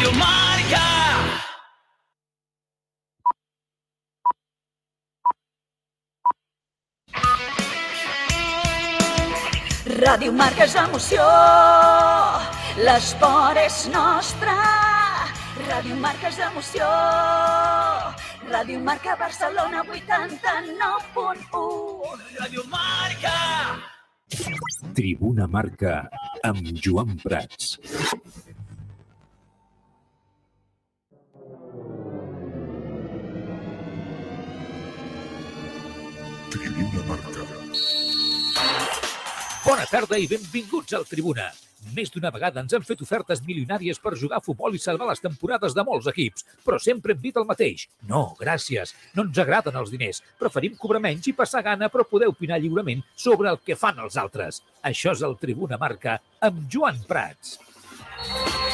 Radio Marca. Ràdio Marca és emoció, l'esport és nostre. Ràdio Marca és emoció, Ràdio Marca Barcelona 89.1. Radio Marca. Tribuna Marca amb Joan Prats. Tribuna Marca. Bona tarda i benvinguts al Tribuna. Més d'una vegada ens han fet ofertes milionàries per jugar a futbol i salvar les temporades de molts equips, però sempre hem dit el mateix. No, gràcies, no ens agraden els diners. Preferim cobrar menys i passar gana, però poder opinar lliurement sobre el que fan els altres. Això és el Tribuna Marca amb Joan Prats. Què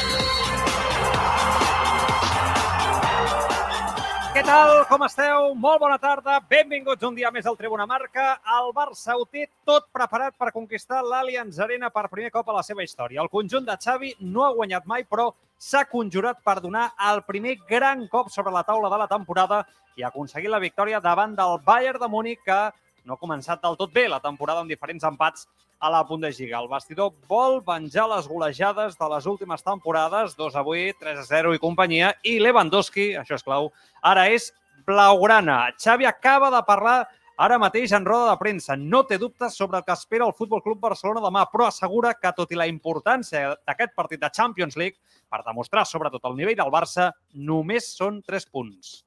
tal? Com esteu? Molt bona tarda. Benvinguts un dia més al Tribuna Marca. El Barça ho té tot preparat per conquistar l'Allianz Arena per primer cop a la seva història. El conjunt de Xavi no ha guanyat mai, però s'ha conjurat per donar el primer gran cop sobre la taula de la temporada i aconseguir la victòria davant del Bayern de Múnich, que no ha començat del tot bé la temporada amb diferents empats a la Bundesliga. El vestidor vol venjar les golejades de les últimes temporades, 2 a 8, 3 a 0 i companyia, i Lewandowski, això és clau, ara és blaugrana. Xavi acaba de parlar ara mateix en roda de premsa. No té dubtes sobre el que espera el Futbol Club Barcelona demà, però assegura que, tot i la importància d'aquest partit de Champions League, per demostrar sobretot el nivell del Barça, només són 3 punts.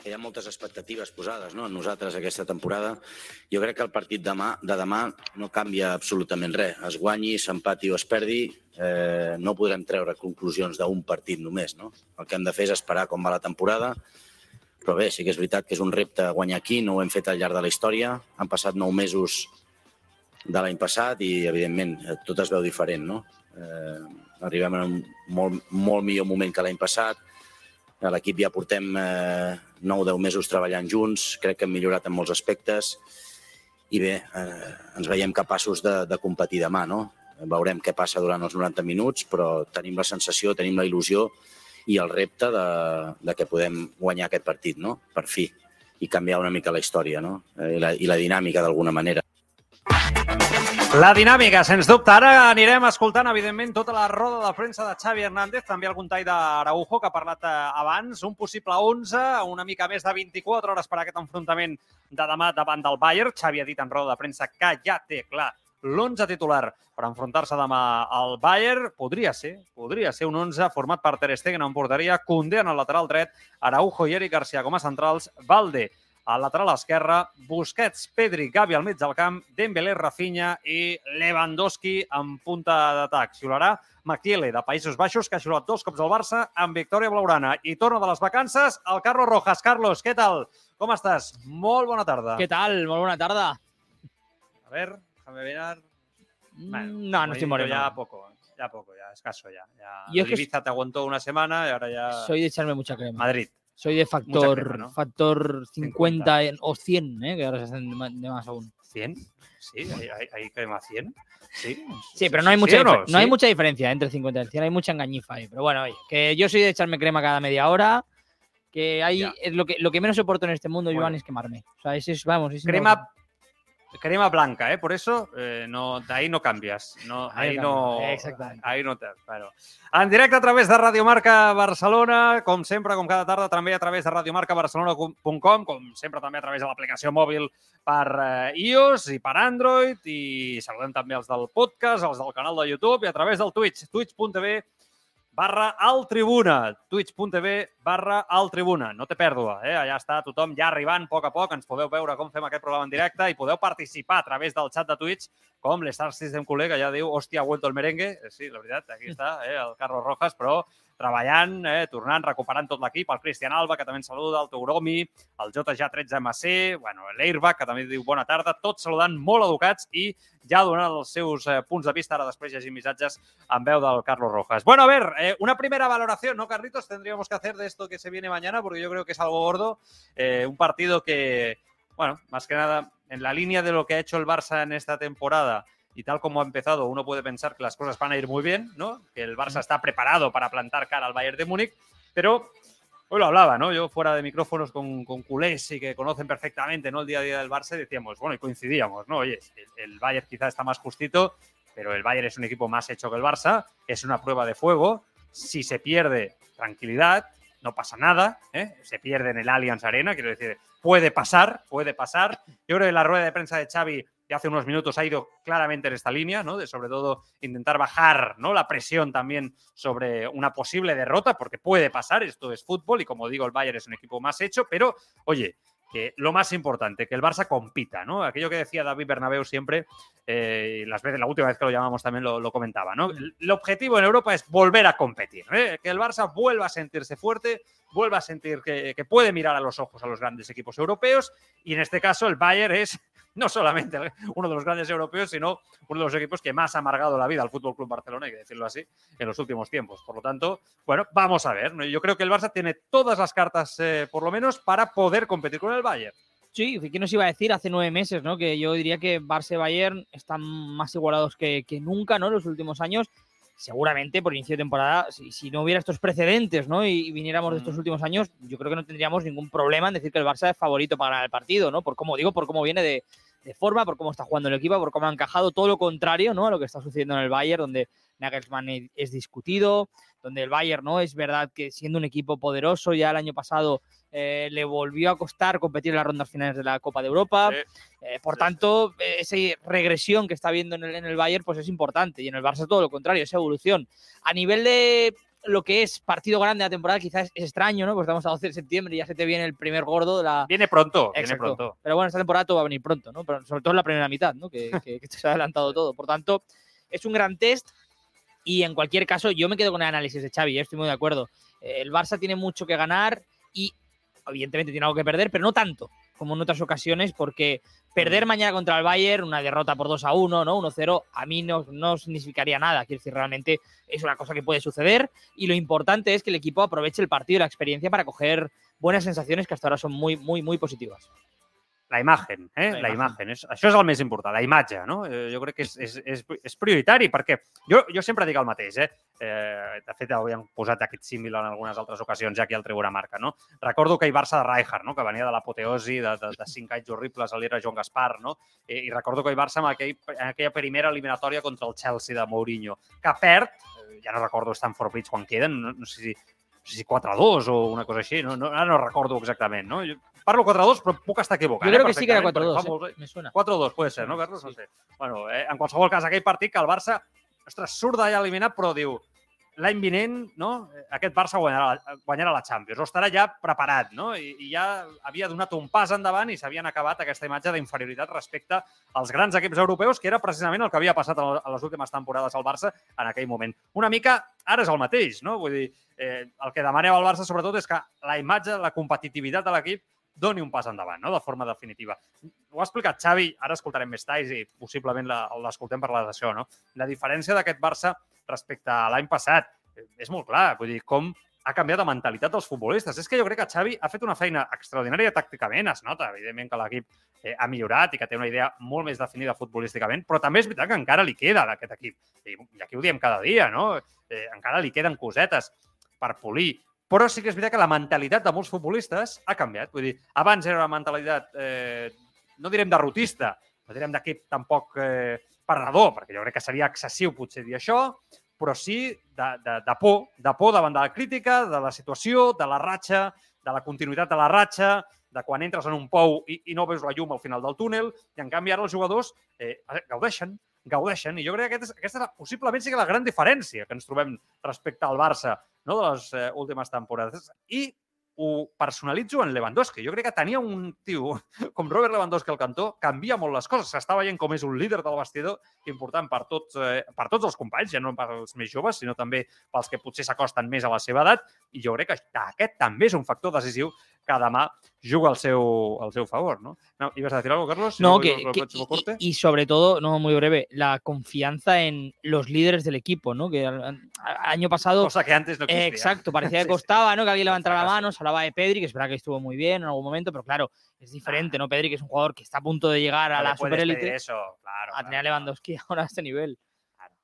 Hi ha moltes expectatives posades no? en nosaltres aquesta temporada. Jo crec que el partit demà, de demà no canvia absolutament res. Es guanyi, s'empati o es perdi, eh, no podrem treure conclusions d'un partit només. No? El que hem de fer és esperar com va la temporada, però bé, sí que és veritat que és un repte guanyar aquí, no ho hem fet al llarg de la història. Han passat nou mesos de l'any passat i, evidentment, eh, tot es veu diferent. No? Eh, arribem en un molt, molt millor moment que l'any passat, a l'equip ja portem eh, 9 o 10 mesos treballant junts, crec que hem millorat en molts aspectes i bé, eh, ens veiem capaços de, de competir demà, no? Veurem què passa durant els 90 minuts, però tenim la sensació, tenim la il·lusió i el repte de, de que podem guanyar aquest partit, no? Per fi, i canviar una mica la història, no? Eh, I la, i la dinàmica d'alguna manera. La dinàmica, sens dubte. Ara anirem escoltant, evidentment, tota la roda de premsa de Xavi Hernández, també algun tall d'Araujo, que ha parlat eh, abans, un possible 11, una mica més de 24 hores per a aquest enfrontament de demà davant del Bayern. Xavi ha dit en roda de premsa que ja té clar l'11 titular per enfrontar-se demà al Bayern. Podria ser, podria ser un 11 format per Ter Stegen en porteria, Koundé en el lateral dret, Araujo i Eric Garcia com a centrals, Valde al lateral esquerre, Busquets, Pedri, Gavi al mig del camp, Dembélé, Rafinha i Lewandowski en punta d'atac. Xiularà Maquiele, de Països Baixos, que ha xiulat dos cops al Barça amb victòria blaurana. I torna de les vacances el Carlos Rojas. Carlos, què tal? Com estàs? Molt bona tarda. ¿Qué tal? Muy buena tarde. A ver, déjame. Bueno, Mm, no, no estoy moreno. Ya poco, ya poco, ya escaso ya. ya Yo es que Ibiza te aguantó una semana y ahora ya Soy de echarme mucha crema. Madrid. Soy de factor, crema, ¿no? factor 50, en- o 100, ¿eh? que ahora se hacen de más aún. ¿100? Sí, hay, hay, hay crema 100. Sí, Sí, pero no hay ¿Sí mucha, o no? no hay ¿Sí? mucha diferencia entre el 50 y el 100, hay mucha engañifa ahí. Pero bueno, oye, que yo soy de echarme crema cada media hora, que hay, Ya. es lo, que, lo que menos soporto en este mundo, Bueno. Joan, es quemarme. O sea, ese es, vamos, es crema crema blanca, ¿eh? Por eso eh, no, de ahí no cambias. No, Ahí ahí, no ahí no te, claro. En directe a través de Radio Marca Barcelona, com sempre, com cada tarda, també a través de radiomarcabarcelona.com, com sempre també a través de l'aplicació mòbil per eh, iOS i per Android, i saludem també els del podcast, els del canal de YouTube i a través del Twitch, twitch.tv barra al tribuna, twitch.tv barra al tribuna. No té pèrdua, eh? allà està tothom ja arribant a poc a poc, ens podeu veure com fem aquest programa en directe i podeu participar a través del xat de Twitch, com l'Star System que ja diu, hòstia, ha vuelto el merengue. Sí, la veritat, aquí està, eh, el Carlos Rojas, però treballant, eh, tornant, recuperant tot l'equip, el Cristian Alba, que també ens saluda, el Togromi, el JJ13MC, bueno, l'Airbag, que també diu bona tarda, tots saludant molt educats i ja donant els seus eh, punts de vista, ara després llegim missatges en veu del Carlos Rojas. Bueno, a ver, eh, una primera valoración, ¿no, Carlitos? Tendríamos que hacer de esto que se viene mañana, porque yo creo que es algo gordo. Eh, un partido que, bueno, más que nada, en la línea de lo que ha hecho el Barça en esta temporada y tal como ha empezado, uno puede pensar que las cosas van a ir muy bien, ¿no? Que el Barça está preparado para plantar cara al Bayern de Múnich, pero hoy lo hablaba, ¿no? Yo fuera de micrófonos con, con culés y que conocen perfectamente, ¿no? El día a día del Barça, decíamos, bueno, y coincidíamos, ¿no? Oye, el, el Bayern quizá está más justito, pero el Bayern es un equipo más hecho que el Barça, es una prueba de fuego. Si se pierde, tranquilidad, no pasa nada, ¿eh? se pierde en el Allianz Arena, quiero decir, puede pasar, puede pasar. Yo creo que la rueda de prensa de Xavi de hace unos minutos ha ido claramente en esta línea, ¿no? De sobre todo intentar bajar, ¿no? La presión también sobre una posible derrota, porque puede pasar, esto es fútbol y como digo, el Bayern es un equipo más hecho, pero oye, que lo más importante, que el Barça compita, ¿no? Aquello que decía David Bernabeu siempre, eh, las veces, la última vez que lo llamamos también lo, lo comentaba, ¿no? El, el, objetivo en Europa es volver a competir, ¿eh? que el Barça vuelva a sentirse fuerte, vuelva a sentir que, que, puede mirar a los ojos a los grandes equipos europeos y en este caso el Bayern es no solamente uno de los grandes europeos, sino uno de los equipos que más ha amargado la vida al Fútbol Club Barcelona, hay que decirlo así, en los últimos tiempos. Por lo tanto, bueno, vamos a ver. Yo creo que el Barça tiene todas las cartas, eh, por lo menos, para poder competir con el Bayern. Sí, ¿qué nos iba a decir hace nueve meses, ¿no? Que yo diría que Barça y Bayern están más igualados que, que nunca, ¿no? En los últimos años seguramente por inicio de temporada, si, si, no hubiera estos precedentes ¿no? y, y viniéramos de estos últimos años, yo creo que no tendríamos ningún problema en decir que el Barça es favorito para ganar el partido, ¿no? Por cómo digo, por cómo viene de, de, forma, por cómo está jugando el equipo, por cómo ha encajado, todo lo contrario ¿no? a lo que está sucediendo en el Bayern, donde Nagelsmann es discutido, donde el Bayern no es verdad que siendo un equipo poderoso ya el año pasado eh, le volvió a costar competir en las rondas finales de la Copa de Europa. Sí. Eh, por sí, tanto, esa regresión que está viendo en el, en el, Bayern pues es importante y en el Barça todo lo contrario, esa evolución. A nivel de lo que es partido grande de la temporada quizás es extraño, ¿no? Pues estamos a 12 de septiembre y ya se te viene el primer gordo de la... Viene pronto, Exacto. viene pronto. Pero bueno, esta temporada todo va a venir pronto, ¿no? Pero sobre todo en la primera mitad, ¿no? Que, que, que se ha adelantado todo. Por tanto, es un gran test y en cualquier caso, yo me quedo con el análisis de Xavi, ¿eh? estoy muy de acuerdo. Eh, el Barça tiene mucho que ganar y evidentemente tiene algo que perder, pero no tanto como en otras ocasiones, porque perder mañana contra el Bayern, una derrota por 2 a 1, ¿no? 1-0, a mí no, no significaría nada. Quiero decir, realmente es una cosa que puede suceder y lo importante es que el equipo aproveche el partido y la experiencia para coger buenas sensaciones que hasta ahora son muy, muy, muy positivas. La imagen, eh? la, la imagen. imagen. És, això és el més important, la imatge, no? Eh, jo crec que és, és, és, és prioritari perquè jo, jo sempre dic el mateix, eh? eh de fet, havíem posat aquest símil en algunes altres ocasions ja aquí al Tribuna Marca, no? Recordo que hi Barça de Rijkaard, no? que venia de l'apoteosi de, de, de cinc anys horribles a l'era Joan Gaspar, no? I, I recordo que hi Barça amb aquell, en aquella primera eliminatòria contra el Chelsea de Mourinho, que perd, ja no recordo Stanford Bridge quan queden, no, no sé si no sé si 4-2 o una cosa així, no, no, ara no recordo exactament, no? Jo parlo 4-2, però puc estar equivocat. Jo crec eh, que sí que era 4-2, eh? me suena. 4-2, puede ser, no, Carlos? No sé. Bueno, eh, en qualsevol cas, aquell partit que el Barça, ostres, surt d'allà eliminat, però diu, l'any vinent, no? aquest Barça guanyarà, guanyarà la Champions, o estarà ja preparat, no? I, i ja havia donat un pas endavant i s'havien acabat aquesta imatge d'inferioritat respecte als grans equips europeus, que era precisament el que havia passat a les últimes temporades al Barça en aquell moment. Una mica, ara és el mateix, no? Vull dir, eh, el que demaneu al Barça, sobretot, és que la imatge, la competitivitat de l'equip doni un pas endavant, no? de forma definitiva. Ho ha explicat Xavi, ara escoltarem més talls i possiblement l'escoltem parlar d'això. No? La diferència d'aquest Barça respecte a l'any passat és molt clar, vull dir, com ha canviat la mentalitat dels futbolistes. És que jo crec que Xavi ha fet una feina extraordinària tàcticament, es nota, evidentment, que l'equip eh, ha millorat i que té una idea molt més definida futbolísticament, però també és veritat que encara li queda d'aquest equip. I, I aquí ho diem cada dia, no? Eh, encara li queden cosetes per polir. Però sí que és veritat que la mentalitat de molts futbolistes ha canviat. Vull dir, abans era una mentalitat, eh, no direm derrotista, no direm d'equip tampoc eh, perdedor, perquè jo crec que seria excessiu potser dir això, però sí de, de, de por, de por davant de la crítica, de la situació, de la ratxa, de la continuïtat de la ratxa, de quan entres en un pou i, i no veus la llum al final del túnel, i en canvi ara els jugadors eh, gaudeixen, gaudeixen, i jo crec que aquesta és, aquesta possiblement que la gran diferència que ens trobem respecte al Barça no, de les eh, últimes temporades. I ho personalitzo en Lewandowski. Jo crec que tenia un tio com Robert Lewandowski al cantó, canvia molt les coses. S'està veient com és un líder del vestidor important per tots, eh, per tots els companys, ja no pels més joves, sinó també pels que potser s'acosten més a la seva edat. I jo crec que aquest també és un factor decisiu que demà juga al seu, al seu favor, ¿no? no ¿Ibas a decir algo, Carlos? Si no, no que, que y, y, sobre todo, no muy breve, la confianza en los líderes del equipo, ¿no? Que el, año pasado... Cosa que antes no existía. Eh, exacto, parecía que costaba, ¿no? Que alguien levantara la mano, se hablaba de Pedri, que es verdad que estuvo muy bien en algún momento, pero claro, es diferente, ¿no? Pedri, que es un jugador que está a punto de llegar a No le la puedes pedir superélite, Eso, claro. a claro, tener a Lewandowski ahora a este nivel. claro.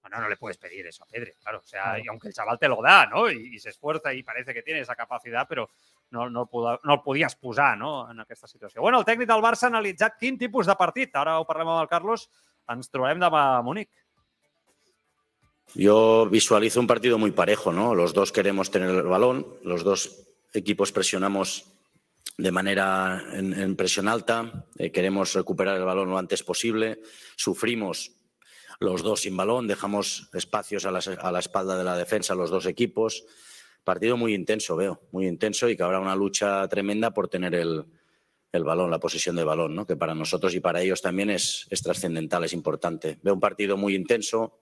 Bueno, no le puedes pedir eso a Pedri, claro. O sea, Claro. y aunque el chaval te lo da, ¿no? Y, y se esfuerza y parece que tiene esa capacitat, però no, no, el, poda- no el podies posar no? en aquesta situació. Bueno, el tècnic del Barça ha analitzat quin tipus de partit. Ara ho parlem amb el Carlos. Ens trobarem demà a Munic. Yo visualizo un partido muy parejo, ¿no? Los dos queremos tener el balón, los dos equipos presionamos de manera en, presión alta, eh, queremos recuperar el balón lo antes posible, sufrimos los dos sin balón, dejamos espacios a la, espalda de la defensa los dos equipos. Partido muy intenso, veo, muy intenso y que habrá una lucha tremenda por tener el, balón, la posesión de balón, ¿no? que para nosotros y para ellos también es, es trascendental, es importante. Veo un partido muy intenso,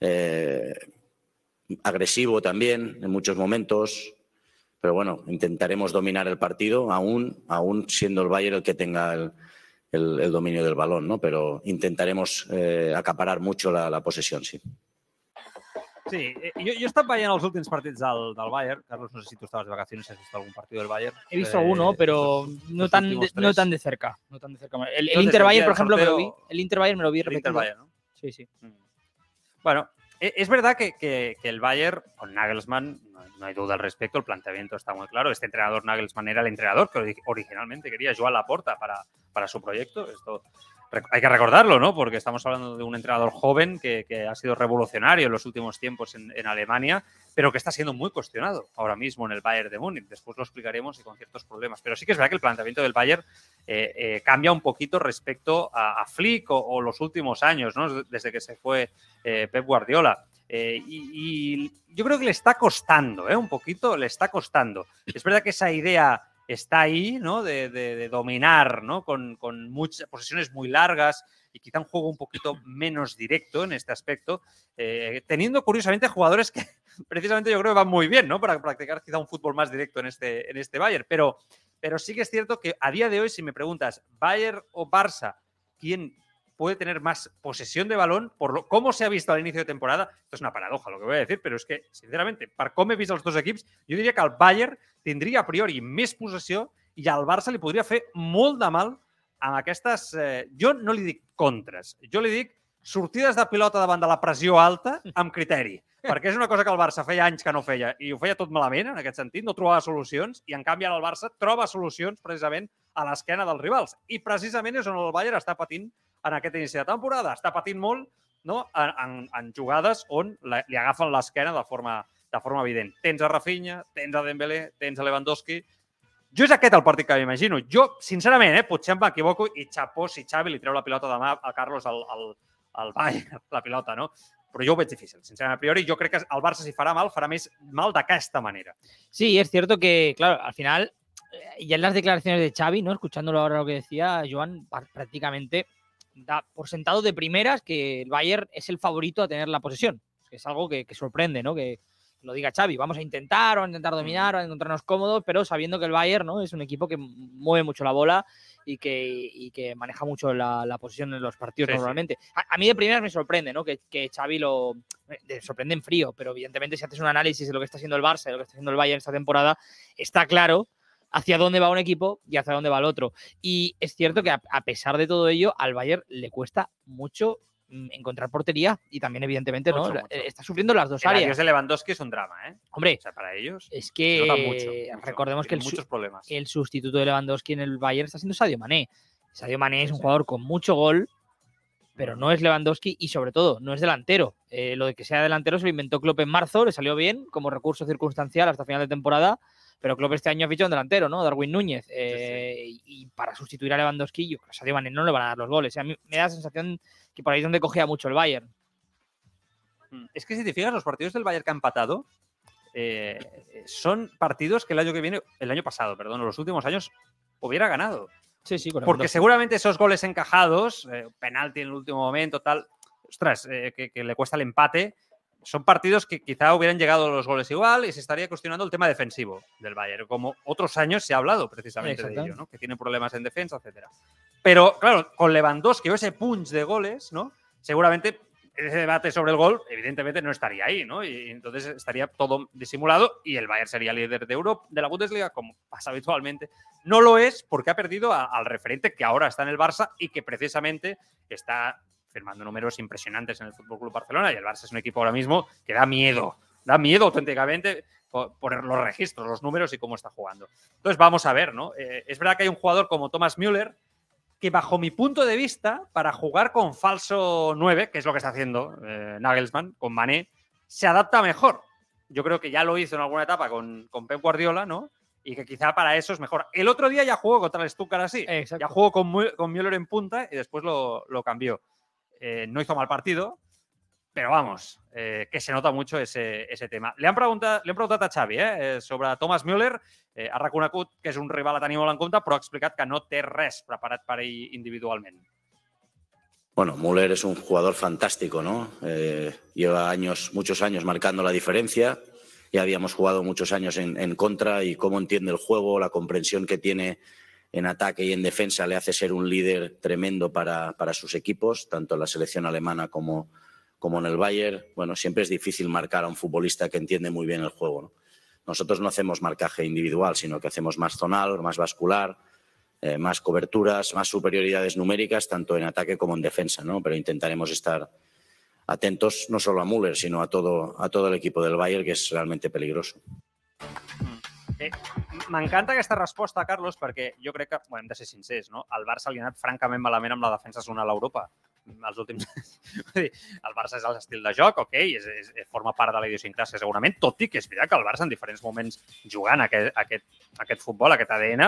eh, agresivo también en muchos momentos, pero bueno, intentaremos dominar el partido, aún, aún siendo el Bayern el que tenga el, el- el dominio del balón, ¿no? pero intentaremos eh, acaparar mucho la, la posesión, sí. Sí, eh, jo, jo he estat veient els últims partits del, del Bayern. Carlos, no sé si tu estaves de vacaciones, si has visto algún partido del Bayern. He visto Eh, alguno, pero no tan, de, no tan de cerca. No tan de cerca. El, Inter Bayern, por ejemplo, me lo vi. El Inter Bayern me lo vi El Inter repetido. Bayern, ¿no? Sí, sí. Mm. Bueno, es verdad que, que- el Bayern con Nagelsmann, no, hay duda al respecto, el planteamiento está muy claro. Este entrenador Nagelsmann era el entrenador que ori- originalmente quería Joan Laporta para, para su proyecto. Esto hay que recordarlo, ¿no? Porque estamos hablando de un entrenador joven que, ha sido revolucionario en los últimos tiempos en, Alemania, pero que está siendo muy cuestionado ahora mismo en el Bayern de Múnich. Después lo explicaremos y con ciertos problemas. Pero sí que es verdad que el planteamiento del Bayern eh, eh, cambia un poquito respecto a, Flick o, los últimos años, ¿no? Desde que se fue eh, Pep Guardiola. Y, y yo creo que le está costando, ¿eh? un poquito le está costando. Es verdad que esa idea está ahí, ¿no? De, de- dominar, ¿no? Con, con muchas posesiones muy largas y quizá un juego un poquito menos directo en este aspecto, eh, teniendo curiosamente jugadores que precisamente yo creo que van muy bien, ¿no? Para practicar quizá un fútbol más directo en este, en este Bayern. Pero, pero sí que es cierto que a día de hoy, si me preguntas, Bayern o Barça, ¿quién puede tener más posesión de balón por lo, cómo se ha visto al inicio de temporada. Esto es una paradoja lo que voy a decir, pero és que, sinceramente, per com he vist els dos equips, jo diria que el Bayern tindria a priori més possessió i al Barça li podria fer molt de mal amb aquestes... Eh, jo no li dic contres, jo li dic sortides de pilota davant de la pressió alta amb criteri. Perquè és una cosa que el Barça feia anys que no feia i ho feia tot malament en aquest sentit, no trobava solucions i en canvi ara el Barça troba solucions precisament a l'esquena dels rivals. I precisament és on el Bayern està patint en aquest inici de temporada. Està patint molt no? en, en, en jugades on la, li agafen l'esquena de forma, de forma evident. Tens a Rafinha, tens a Dembélé, tens a Lewandowski... Jo és aquest el partit que m'imagino. Jo, sincerament, eh, potser m'equivoco i xapó si Xavi li treu la pilota demà a Carlos al, al, al Bayern, la pilota, no? Però jo ho veig difícil, sincerament. A priori, jo crec que el Barça, si farà mal, farà més mal d'aquesta manera. Sí, es cierto que, claro, al final, eh, ya en las declaraciones de Xavi, ¿no? Escuchándolo ahora lo que decía Joan, prácticamente da por sentado de primeras que el Bayern es el favorito a tener la posesión. Que es algo que, que sorprende, ¿no? Que lo diga Xavi, vamos a intentar, vamos a intentar dominar, vamos a encontrarnos cómodos, pero sabiendo que el Bayern, ¿no? Es un equipo que mueve mucho la bola y que, y que maneja mucho la, la posición en los partidos Sí, sí. normalmente. A, a mí de primeras me sorprende, ¿no? Que, que Xavi lo me sorprende en frío, pero evidentemente si haces un análisis de lo que está haciendo el Barça y lo que está haciendo el Bayern esta temporada, está claro hacia dónde va un equipo y hacia dónde va el otro. Y es cierto que a, a pesar de todo ello, al Bayern le cuesta mucho mm, encontrar portería y también evidentemente ¿no? Mucho, La- mucho. está sufriendo las dos El adiós áreas. de Lewandowski es un drama, ¿eh? Hombre, O sea, para ellos es que mucho. recordemos que el, Tienen su- muchos problemas. el sustituto de Lewandowski en el Bayern está siendo Sadio Mané. Sadio Mané es un sí. jugador con mucho gol, pero no es Lewandowski y sobre todo no es delantero. Eh, lo de que sea delantero se lo inventó Klopp en marzo, le salió bien como recurso circunstancial hasta final de temporada, pero Klopp este año ha fichado un delantero, ¿no? Darwin Núñez. Eh, Y, y para sustituir a Lewandowski, yo creo que a no le van a dar los goles. A mí me da la sensación que por ahí es donde cogea mucho el Bayern. Mm, Es que si te fijas, los partidos del Bayern que ha empatado eh, son partidos que el año que viene, el año pasado, perdón, los últimos años hubiera ganado. Sí, sí, con Porque seguramente esos goles encajados, eh, penalti en el último momento, tal, ostras, eh, que, que le cuesta el empate, son partidos que quizá hubieran llegado los goles igual y se estaría cuestionando el tema defensivo del Bayern, como otros años se ha hablado precisamente de ello. ¿no? que tiene problemas en defensa, etcétera. Pero claro, con Lewandowski o ese punch de goles, ¿no? seguramente ese debate sobre el gol, evidentemente no estaría ahí, ¿no? Y entonces estaría todo disimulado y el Bayern sería líder de Europa, de la Bundesliga, como pasa habitualmente. No lo es porque ha perdido a- al referente que ahora está en el Barça y que precisamente está firmando números impresionantes en el Fútbol Club Barcelona. Y el Barça es un equipo ahora mismo que da miedo, da miedo auténticamente por, por los registros, los números y cómo está jugando. Entonces vamos a ver, ¿no? Eh, es verdad que hay un jugador como Thomas Müller que bajo mi punto de vista, para jugar con falso 9, que es lo que está haciendo eh, Nagelsmann, con Mané, se adapta mejor. Yo creo que ya lo hizo en alguna etapa con, con Pep Guardiola, ¿no? Y que quizá para eso es mejor. El otro día ya jugó contra el Stuttgart así. Exacto. Ya jugó con, Mü- con Müller en punta y después lo, lo cambió. Eh, no hizo mal partido, pero vamos, eh, que se nota mucho ese, ese tema. Le han, preguntat, le han preguntat a Xavi eh, eh, sobre Thomas Müller, eh, ha que és un rival a tenir molt en compte, però ha que no té res preparat per ell individualment. Bueno, Müller es un jugador fantástico, ¿no? Lleva años, muchos años marcando la diferencia. Ya habíamos jugado muchos años en, en contra y cómo entiende el juego, la comprensión que tiene en ataque y en defensa le hace ser un líder tremendo para, para sus equipos, tanto en la selección alemana como, como en el Bayern. Bueno, siempre es difícil marcar a un futbolista que entiende muy bien el juego. ¿no? Nosotros no hacemos marcaje individual, sino que hacemos más zonal, más vascular, eh, más coberturas, más superioridades numéricas, tanto en ataque como en defensa, ¿no? Pero intentaremos estar atentos no solo a Müller, sino a todo, a todo el equipo del Bayern, que es realmente peligroso. Eh, M'encanta aquesta resposta, Carlos, perquè jo crec que, bueno, hem de ser sincers, no? El Barça li ha anat francament malament amb la defensa zonal a Europa els últims el Barça és l'estil de joc, ok, és, és, forma part de la idiosincràsia segurament, tot i que és veritat que el Barça en diferents moments jugant aquest, aquest, aquest futbol, aquest ADN,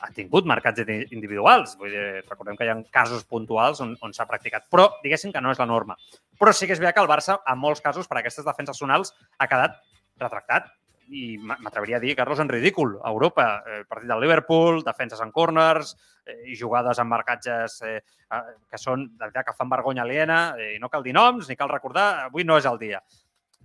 ha tingut marcats indi- individuals. Vull dir, recordem que hi ha casos puntuals on, on s'ha practicat, però diguéssim que no és la norma. Però sí que és veritat que el Barça, en molts casos, per aquestes defenses zonals, ha quedat retractat i m'atreviria a dir, Carlos, en ridícul. A Europa, eh, partit del Liverpool, defenses en corners, eh, jugades amb marcatges eh, eh, que són, de veritat, que fan vergonya aliena, eh, no cal dir noms, ni cal recordar, avui no és el dia.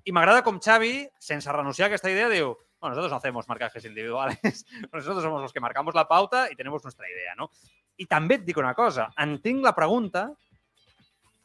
I m'agrada com Xavi, sense renunciar a aquesta idea, diu, bueno, nosotros no hacemos marcajes individuales, nosotros somos los que marcamos la pauta y tenemos nuestra idea, no? I també et dic una cosa, entenc la pregunta,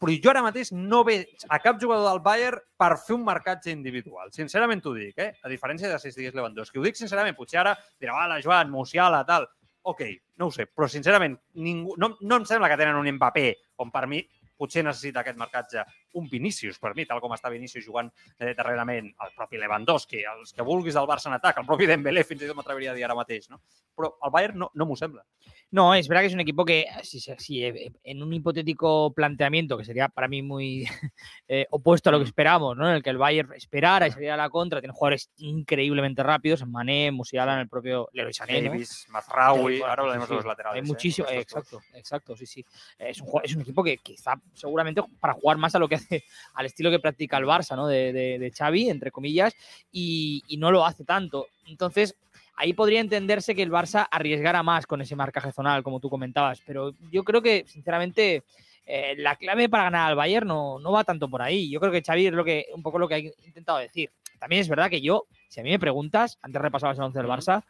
però jo ara mateix no veig a cap jugador del Bayern per fer un marcatge individual. Sincerament t'ho dic, eh? A diferència de si estigués Lewandowski. Ho dic sincerament, potser ara dirà, vale, Joan, Musiala, tal. Ok, no ho sé, però sincerament ningú, no, no em sembla que tenen un Mbappé on per mi potser necessita aquest marcatge un Vinícius, per mi, tal com està Vinícius jugant eh, darrerament, el propi Lewandowski, els que vulguis del Barça en atac, el propi Dembélé, fins i tot m'atreviria a dir ara mateix, no? Però el Bayern no, no m'ho sembla. No, es verdad que es un equipo que, si, si- eh, en un hipotético planteamiento, que sería para mí muy eh, opuesto a lo que esperamos, ¿no? En el que el Bayern esperara y saliera a la contra, tiene jugadores increíblemente rápidos, Mané, Musiala, en el propio Leroy Sané, ¿no? Davis, Mazraoui, Sí, ahora hablaremos sí, de los laterales. Hay ¿eh? muchísimo, eh, exacto, exacto, sí, sí. Es un, es un equipo que quizá seguramente para jugar más a lo que al estilo que practica el Barça, ¿no? De, de, de Xavi, entre comillas, y, y no lo hace tanto. Entonces, ahí podría entenderse que el Barça arriesgara más con ese marcaje zonal, como tú comentabas, pero yo creo que, sinceramente, eh, la clave para ganar al Bayern no, no va tanto por ahí. Yo creo que Xavi es lo que, un poco lo que ha intentado decir. También es verdad que yo, si a mí me preguntas, antes repasabas el 11 del. Barça,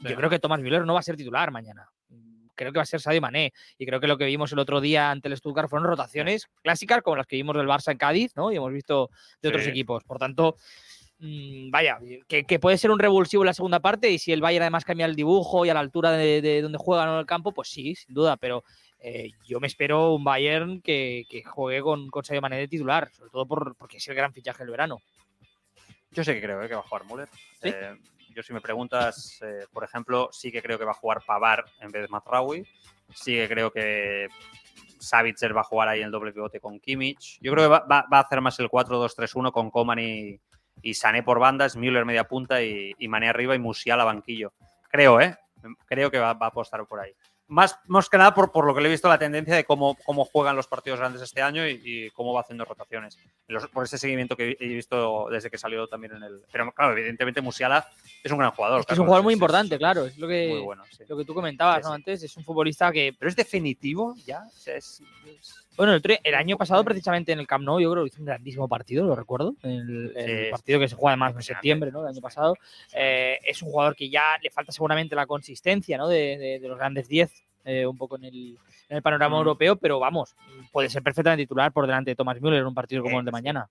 Sí. yo creo que Thomas Müller no va a ser titular mañana. Creo que va a ser Sadio Mané. Y creo que lo que vimos el otro día ante el Stuttgart fueron rotaciones clásicas como las que vimos del Barça en Cádiz, ¿no? Y hemos visto de otros Sí. equipos. Por tanto, mm, vaya, que, que puede ser un revulsivo en la segunda parte y si el Bayern además cambia el dibujo y a la altura de, de donde juega ¿no? en el campo, pues sí, sin duda, pero eh, yo me espero un Bayern que, que juegue con, con Sadio Mané de titular, sobre todo por, porque es el gran fichaje del verano. Yo sí que creo eh, que va a jugar Müller. ¿Sí? Eh, yo si me preguntas, eh, por ejemplo, sí que creo que va a jugar Pavar en vez de Mazraoui. Sí que creo que Savitzer va a jugar ahí el doble pivote con Kimmich. Yo creo que va, va- va a hacer más el 4-2-3-1 con Coman y, y Sané por bandas, Müller media punta y, y Mané arriba y Musiala banquillo. Creo, ¿eh? Creo que va, va a apostar por ahí. Más, más que nada por, por lo que le he visto la tendencia de cómo, cómo juegan los partidos grandes este año y, y cómo va haciendo rotaciones. Los- por ese seguimiento que he visto desde que salió también en el. Pero claro, evidentemente Musiala es un gran jugador. Es que es un jugador muy importante, claro, es lo que, Muy bueno, sí. lo que tú comentabas Sí, ¿no? sí. antes, es un futbolista que Pero es definitivo ya. O sea, es- es- Bueno, el, el año pasado, precisamente en el Camp Nou, yo creo que hizo un grandísimo partido, lo recuerdo. El, el Sí. partido que se juega además en septiembre, ¿no? Del año pasado. Eh, es un jugador que ya le falta seguramente la consistencia, ¿no? De, de- de los grandes 10 eh, un poco en el, en el panorama Mm. europeo, pero vamos, puede ser perfectamente titular por delante de Thomas Müller en un partido como el de mañana.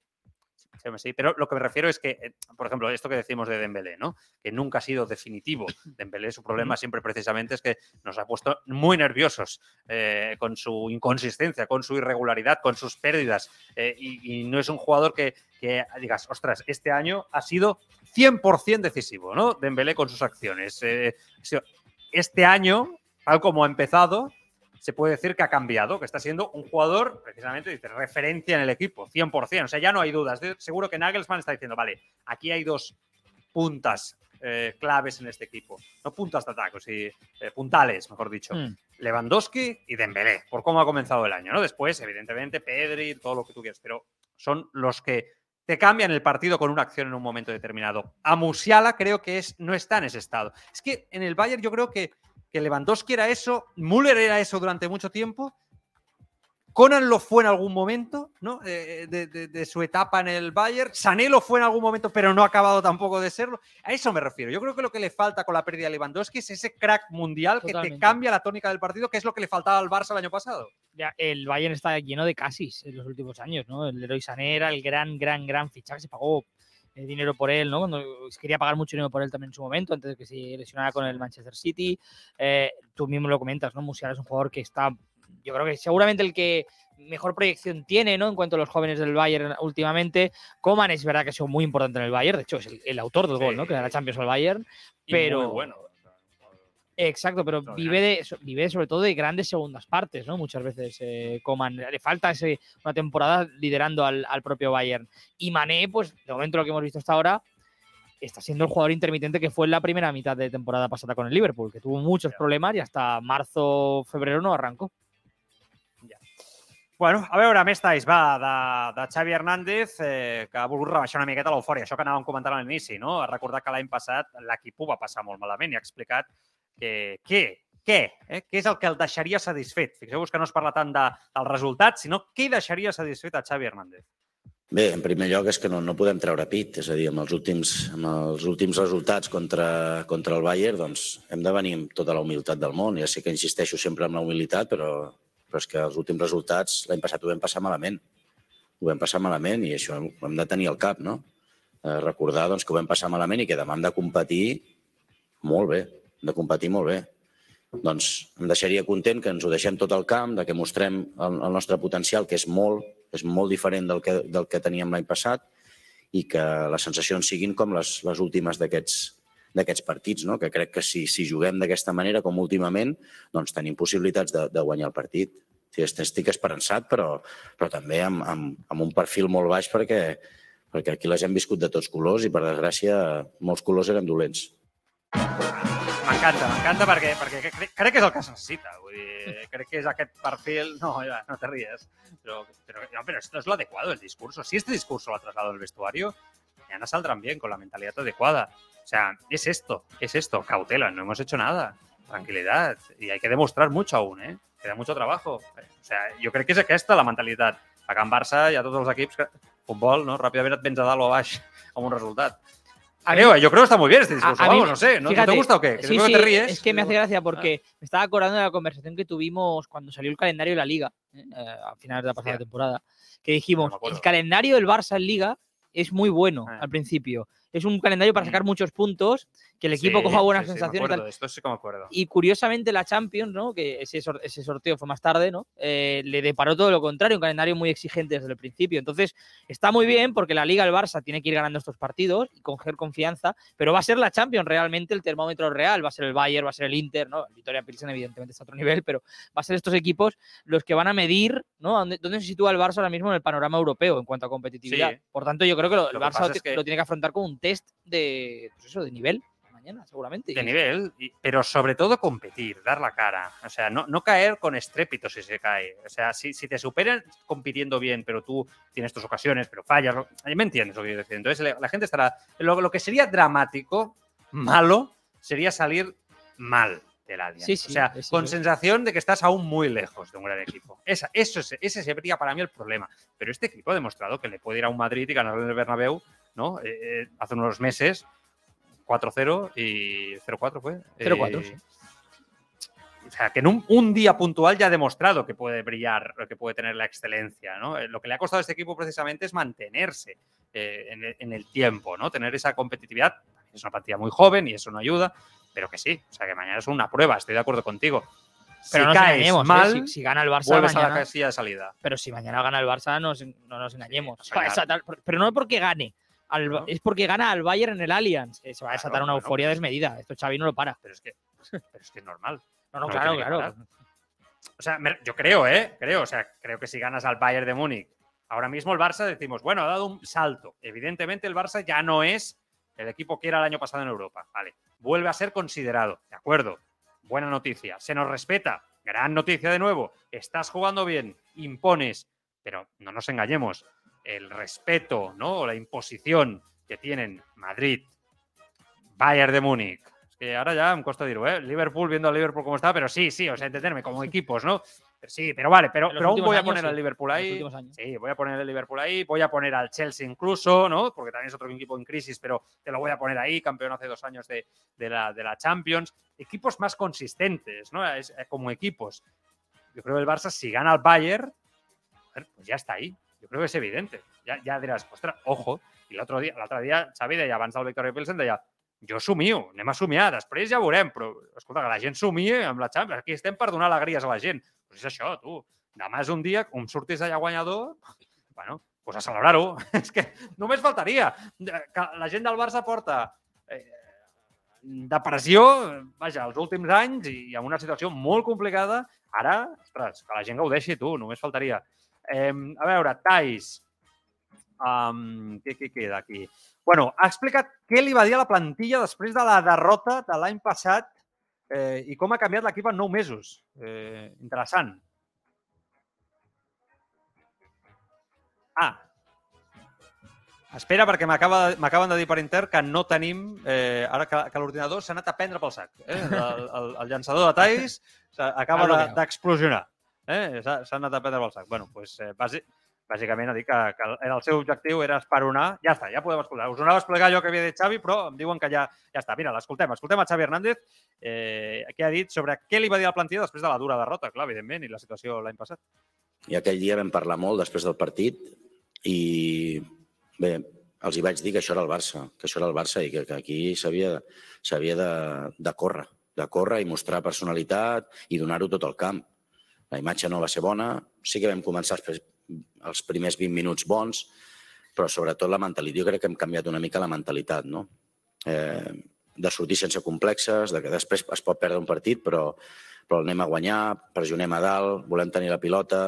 Sí, pero lo que me refiero es que, eh, por ejemplo, esto que decimos de Dembélé, ¿no? Que nunca ha sido definitivo. Dembélé, su problema siempre precisamente es que nos ha puesto muy nerviosos eh, con su inconsistencia, con su irregularidad, con sus pérdidas. eh, y, y no es un jugador que, que digas, ostras, este año ha sido 100% decisivo, ¿no? Dembélé con sus acciones. Eh, este año, tal como ha empezado, se puede decir que ha cambiado, que está siendo un jugador, precisamente, dice, referencia en el equipo, 100%. O sea, ya no hay dudas. Seguro que Nagelsmann está diciendo, vale, aquí hay dos puntas eh, claves en este equipo. No puntas de ataque, sí, eh, puntales, mejor dicho. Mm. Lewandowski y Dembélé, por cómo ha comenzado el año, ¿no? Después, evidentemente, Pedri, todo lo que tú quieras, pero son los que te cambian el partido con una acción en un momento determinado. A Musiala creo que es, no está en ese estado. Es que en el Bayern yo creo que, que Lewandowski era eso, Müller era eso durante mucho tiempo, Conan lo fue en algún momento, ¿no? Eh, de, de- de su etapa en el Bayern. Sané lo fue en algún momento, pero no ha acabado tampoco de serlo. A eso me refiero. Yo creo que lo que le falta con la pérdida de Lewandowski es ese crack mundial que te cambia la tónica del partido, que es lo que le faltaba al Barça el año pasado. Ya, el Bayern está lleno de casis en los últimos años, ¿no? El Leroy Sané era el gran, gran, gran fichaje, se pagó eh, dinero por él, ¿no? Cuando se quería pagar mucho dinero por él también en su momento, antes de que se lesionara con el Manchester City. Eh, tú mismo lo comentas, ¿no? Musiala es un jugador que está, yo creo que seguramente el que mejor proyección tiene, ¿no? En cuanto a los jóvenes del Bayern últimamente. Coman es verdad que ha sido muy importante en el Bayern, de hecho es el, el autor del gol, ¿no? Que da la Champions al Bayern. Y Pero- muy bueno. Exacto, pero vive, de, vive sobre todo de grandes segundas partes, ¿no? Muchas veces eh, Coman. Le falta ese, una temporada liderando al, al propio Bayern. Y Mané, pues de momento lo que hemos visto hasta ahora, está siendo el jugador intermitente que fue en la primera mitad de temporada pasada con el Liverpool, que tuvo muchos problemas y hasta marzo, febrero no arrancó. Bueno, a veure, més talls, va, de, de Xavi Hernández, eh, que ha volgut rebaixar una miqueta l'eufòria, això que anàvem comentant a l'inici, no? A recordar que l'any passat l'equip ho va passar molt malament i ha explicat que, què, què, eh? què és el que el deixaria satisfet. Fixeu-vos que no es parla tant de, del resultat, sinó què deixaria satisfet a Xavi Hernández. Bé, en primer lloc és que no, no podem treure pit, és a dir, amb els últims, amb els últims resultats contra, contra el Bayern, doncs hem de venir amb tota la humilitat del món. Ja sé que insisteixo sempre en la humilitat, però, però és que els últims resultats l'any passat ho vam passar malament. Ho vam passar malament i això ho hem de tenir al cap, no? Eh, recordar doncs, que ho vam passar malament i que demà hem de competir molt bé, de competir molt bé. Doncs em deixaria content que ens ho deixem tot al camp, de que mostrem el, el nostre potencial, que és molt, és molt diferent del que, del que teníem l'any passat, i que les sensacions siguin com les, les últimes d'aquests d'aquests partits, no? que crec que si, si juguem d'aquesta manera, com últimament, doncs tenim possibilitats de, de guanyar el partit. Sí, est- estic esperançat, però, però també amb, amb, amb un perfil molt baix perquè, perquè aquí les hem viscut de tots colors i, per desgràcia, molts colors eren dolents. M'encanta, m'encanta perquè, perquè crec, crec que és el que es necessita. Vull dir, crec que és aquest perfil... No, ja, no te ríes. Pero, pero, no, pero esto es lo adecuado, el discurso. Si este discurso lo ha trasladado el vestuario, mañana saldrán bien con la mentalidad adecuada. O sea, es esto, es esto. Cautela, no hemos hecho nada. Tranquilidad. Y hay que demostrar mucho aún, ¿eh? Queda mucho trabajo. O sea, jo crec que és aquesta la mentalitat. A Can Barça i a tots els equips que futbol, no? Ràpidament et vens a dalt o a baix amb un resultat. A Creo, yo creo que está muy bien este discurso. a Vamos, no sé. ¿No, ¿no fíjate, te gusta o qué? Que sí, creo que sí, te ríes. Es que me hace gracia porque me estaba acordando de la conversación que tuvimos cuando salió el calendario de la Liga, ¿eh? Eh, a finales de la pasada temporada, que dijimos, No el calendario del Barça en Liga es muy bueno Ah. al principio. Es un calendario para Mm. sacar muchos puntos, que el equipo sí, coja buenas sí, sí, me sensaciones. y tal. acuerdo, Esto sí que me acuerdo. Y curiosamente la Champions, ¿no? que ese, sor- ese sorteo fue más tarde, ¿no? Eh, le deparó todo lo contrario, un calendario muy exigente desde el principio. Entonces, está muy bien porque la Liga, el Barça, tiene que ir ganando estos partidos y coger confianza, pero va a ser la Champions realmente el termómetro real. Va a ser el Bayern, va a ser el Inter, ¿no? El Victoria Pilsen, evidentemente, está a otro nivel, pero va a ser estos equipos los que van a medir, ¿no? ¿Dónde, dónde se sitúa el Barça ahora mismo en el panorama europeo en cuanto a competitividad? Sí. Por tanto, yo creo que lo- el Lo Barça lo, es ti- que- lo tiene que afrontar como un test de, pues eso, de nivel mañana, seguramente. De nivel, pero sobre todo competir, dar la cara. O sea, no, no caer con estrépito si se cae. O sea, si, si te superan compitiendo bien, pero tú tienes tus ocasiones, pero fallas. lo- ¿Me entiendes lo que quiero decir? Entonces la, gente estará. Lo, lo que sería dramático, malo, sería salir mal. Sí, sí, o sea, con sensación de que estás aún muy lejos de un gran equipo. Esa, eso es- ese sería para mí el problema. Pero este equipo ha demostrado que le puede ir a un Madrid y ganar en el Bernabéu, ¿no? Eh, eh, hace unos meses 4-0 y 0-4 fue. 0-4, Eh, sí. o sea, que en un, un día puntual ya ha demostrado que puede brillar, que puede tener la excelencia, ¿no? Eh, Lo que le ha costado a este equipo precisamente es mantenerse eh, en, el, en el tiempo, ¿no? Tener esa competitividad. Es una plantilla muy joven y eso no ayuda, pero que sí, o sea, que mañana es una prueba, estoy de acuerdo contigo. Pero si no caes engañemos, ¿eh? mal, si, si gana el Barça vuelves a la casilla de salida. pero si mañana gana el Barça, no, nos- no nos engañemos. Pero no porque gane, al- ¿No? es porque gana al Bayern en el Allianz. Se va a Claro, desatar una euforia desmedida. Esto Xavi no lo para. Pero es que, pero es, que es normal. No, no, No claro, claro. O sea, me- yo creo, ¿eh? Creo, o sea, creo que si ganas al Bayern de Múnich, ahora mismo el Barça decimos, bueno, ha dado un salto. Evidentemente el Barça ya no es el equipo que era el año pasado en Europa. Vale, vuelve a ser considerado, ¿de acuerdo? Buena noticia. Se nos respeta. Gran noticia de nuevo. Estás jugando bien, impones, pero no nos engañemos. El respeto, ¿no? O la imposición que tienen Madrid, Bayern de Múnich. Es que ahora ya me cuesta decirlo, ¿eh? Liverpool viendo al Liverpool como está, pero sí, sí, o sea, entenderme, como equipos, ¿no? Pero sí, pero vale, pero, pero aún voy a poner al Liverpool ahí. Sí, voy a poner el Liverpool ahí, voy a poner al Chelsea incluso, ¿no? Porque también es otro equipo en crisis, pero te lo voy a poner ahí, campeón hace dos años de, de la, de la Champions. Equipos más consistentes, ¿no? Es, eh, como equipos. Yo creo que el Barça, si gana al Bayern, pues ya está ahí. Yo creo que es evidente. Ya, ya diràs, ostras, ojo. I l'altre dia, l'altre dia, Xavi deia, abans del Victoria Pilsen, deia, jo somio, anem a somiar, després ja veurem, però, escolta, que la gent somia amb la Champions, aquí estem per donar alegries a la gent. Però és això, tu, demà és un dia, com surtis allà guanyador, bueno, pues a celebrar-ho. és que només faltaria que la gent del Barça porta eh, depressió, vaja, els últims anys i amb una situació molt complicada, ara, ostres, que la gent gaudeixi, tu, només faltaria. Eh, a veure, Tais, um, què, què queda aquí? Bueno, ha explicat què li va dir a la plantilla després de la derrota de l'any passat eh, i com ha canviat l'equip en nou mesos. Eh, interessant. Ah, Espera, perquè m'acaben de dir per inter que no tenim, eh, ara que, que l'ordinador s'ha anat a prendre pel sac. Eh? El, el, el llançador de s'ha- acaba bloqueat. d'explosionar. Eh? S'ha anat a prendre pel sac. bueno, pues, eh, bàsic, bàsicament ha dit que, que el seu objectiu era esperonar. Ja està, ja podem escoltar. Us anava a explicar allò que havia dit Xavi, però em diuen que ja, ja està. Mira, l'escoltem. Escoltem a Xavi Hernández, eh, que ha dit sobre què li va dir a la plantilla després de la dura derrota, clar, evidentment, i la situació l'any passat. I aquell dia vam parlar molt després del partit i bé, els hi vaig dir que això era el Barça, que això era el Barça i que, que aquí s'havia de, de córrer, de córrer i mostrar personalitat i donar-ho tot al camp. La imatge no va ser bona, sí que vam començar els, els primers 20 minuts bons, però sobretot la mentalitat. Jo crec que hem canviat una mica la mentalitat, no? Eh, de sortir sense complexes, de que després es pot perdre un partit, però, però anem a guanyar, pressionem a dalt, volem tenir la pilota,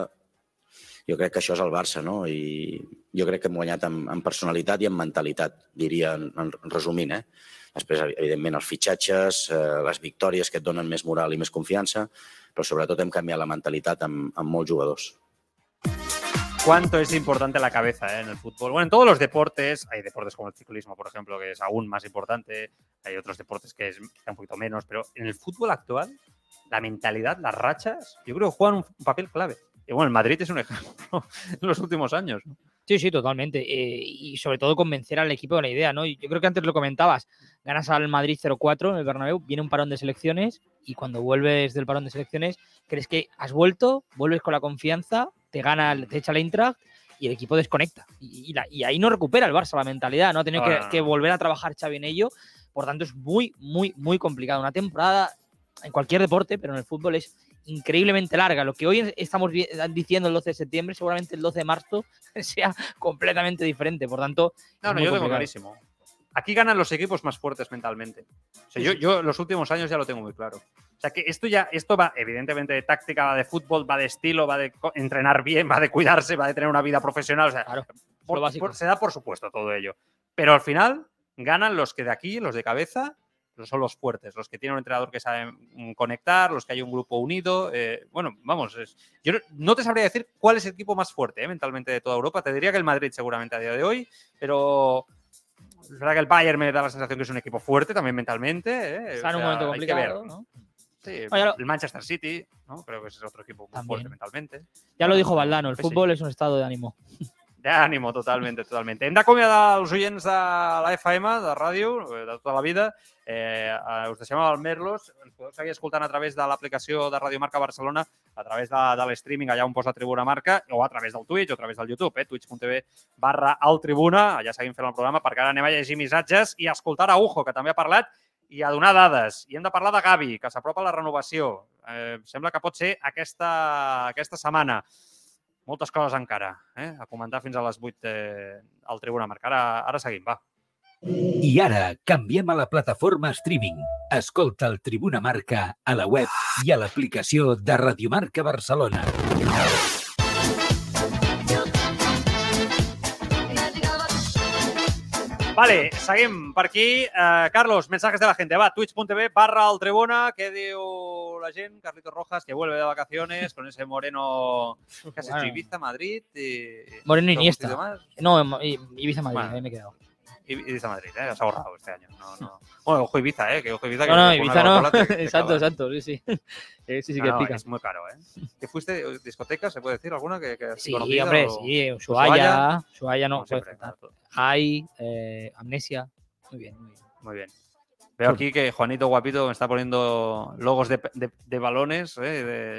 jo crec que això és el Barça, no? I jo crec que hem guanyat amb, amb personalitat i amb mentalitat, diria, en, en resumint, eh? Després, evidentment, els fitxatges, eh, les victòries que et donen més moral i més confiança, però sobretot hem canviat la mentalitat amb, amb molts jugadors. cuánto es importante la cabeza ¿eh? en el fútbol. Bueno, en todos los deportes, hay deportes como el ciclismo, por ejemplo, que es aún más importante, hay otros deportes que es un poquito menos, pero en el fútbol actual, la mentalidad, las rachas, yo creo que juegan un papel clave. Y bueno, el Madrid es un ejemplo en los últimos años. ¿no? Sí, sí, totalmente. Eh, y sobre todo convencer al equipo de la idea, ¿no? Yo creo que antes lo comentabas. Ganas al Madrid 0-4 en el Bernabéu, viene un parón de selecciones y cuando vuelves del parón de selecciones crees que has vuelto, vuelves con la confianza, te gana, te echa la Eintracht y el equipo desconecta. Y, y la- y ahí no recupera el Barça la mentalidad, ¿no? Ha tenido que volver a trabajar Xavi en ello. Por tanto, es muy, muy, muy complicado. Una temporada en cualquier deporte, pero en el fútbol es increíblemente larga. Lo que hoy estamos vi- diciendo el 12 de septiembre, seguramente el 12 de marzo sea completamente diferente. Por tanto, No, no, yo tengo clarísimo. Aquí ganan los equipos más fuertes mentalmente. O sea, yo, yo los últimos años ya lo tengo muy claro. O sea, que esto ya, esto va evidentemente de táctica, va de fútbol, va de estilo, va de entrenar bien, va de cuidarse, va de tener una vida profesional. O sea, Claro, por- se da por supuesto todo ello. Pero al final ganan los que de aquí, los de cabeza, son los fuertes, los que tienen un entrenador que sabe mm, conectar, los que hay un grupo unido. eh, bueno, vamos, es- yo no, te sabría decir cuál es el equipo más fuerte eh, mentalmente de toda Europa. Te diría que el Madrid seguramente a día de hoy, pero es verdad que el Bayern me da la sensación que es un equipo fuerte también mentalmente. eh, Está en o un momento ver, complicado. ¿no? Sí, el Manchester City, ¿no? creo que es otro equipo muy También. fuerte mentalmente. Ya lo dijo Valdano, el Pues sí. fútbol es un estado de ánimo. D'ànimo, totalment, totalment. Hem d'acomiadar els oients de la FM, de ràdio, eh, de tota la vida. Eh, eh, us deixem al Merlos. Ens podeu seguir escoltant a través de l'aplicació de Radio Marca Barcelona, a través de, de l'streaming, allà on posa Tribuna Marca, o a través del Twitch o a través del YouTube, eh, twitch.tv barra al Tribuna. Allà seguim fent el programa, perquè ara anem a llegir missatges i a escoltar a Ujo, que també ha parlat, i a donar dades. I hem de parlar de Gavi, que s'apropa a la renovació. Eh, sembla que pot ser aquesta, aquesta setmana moltes coses encara, eh? a comentar fins a les 8 eh, al Tribuna Marca. Ara, ara seguim, va. I ara canviem a la plataforma streaming. Escolta el Tribuna Marca a la web i a l'aplicació de Radiomarca Barcelona. Vale, seguim per aquí. Uh, Carlos, mensajes de la gente. Va, twitch.tv barra al Tribuna. ¿Qué diu la gent? Carlitos Rojas, que vuelve de vacaciones con ese moreno que has hecho Bueno. Ibiza, Madrid y... Moreno ¿algún Iniesta. No, Ibiza Madrid, Bueno. ahí me he quedado. Ib- Ibiza, Madrid, ¿eh? Has ahorrado este año. No, no. Bueno, ojo Ibiza, ¿eh? Que ojo Ibiza. que No, no, Ibiza no. Te- te exacto, exacto, sí, sí. Eh, sí, sí que no, pica. es muy caro, ¿eh? ¿Que fuiste discoteca, se puede decir alguna? Que, que Sí, hombre, o- sí. Ushuaia? Ushuaia, no siempre, claro. Hay, eh, Amnesia. Muy bien, muy bien. Muy bien. Veo aquí que Juanito Guapito me está poniendo logos de, de- de balones. ¿eh?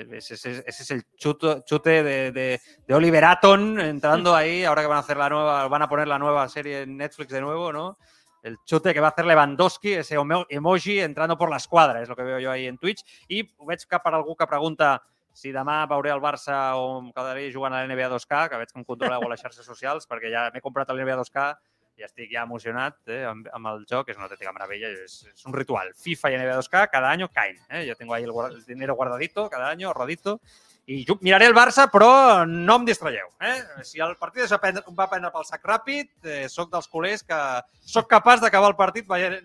De- ese, ese- es el chuto- chute de, Oliver Aton entrando ahí. Ahora que van a hacer la nueva, van a poner la nueva serie en Netflix de nuevo, ¿no? El chute que va a hacer Lewandowski, ese emo- emoji entrando por la esquadra, es lo que veo yo ahí en Twitch. I veig que per algú que pregunta si demà veuré el Barça o em quedaré jugant a l'NBA 2K, que veig que em controleu a les xarxes socials, perquè ja m'he comprat el NBA 2K i estic ja emocionat eh, amb, amb el joc, és una autèntica meravella, és, és un ritual. FIFA y NBA 2K cada año caen. ¿eh? Yo tengo ahí el, el dinero guardadito cada año, ahorradito, i jo miraré el Barça, però no em distraieu. Eh? Si el partit es va prendre, va prendre pel sac ràpid, eh, sóc dels culers que sóc capaç d'acabar el partit veient,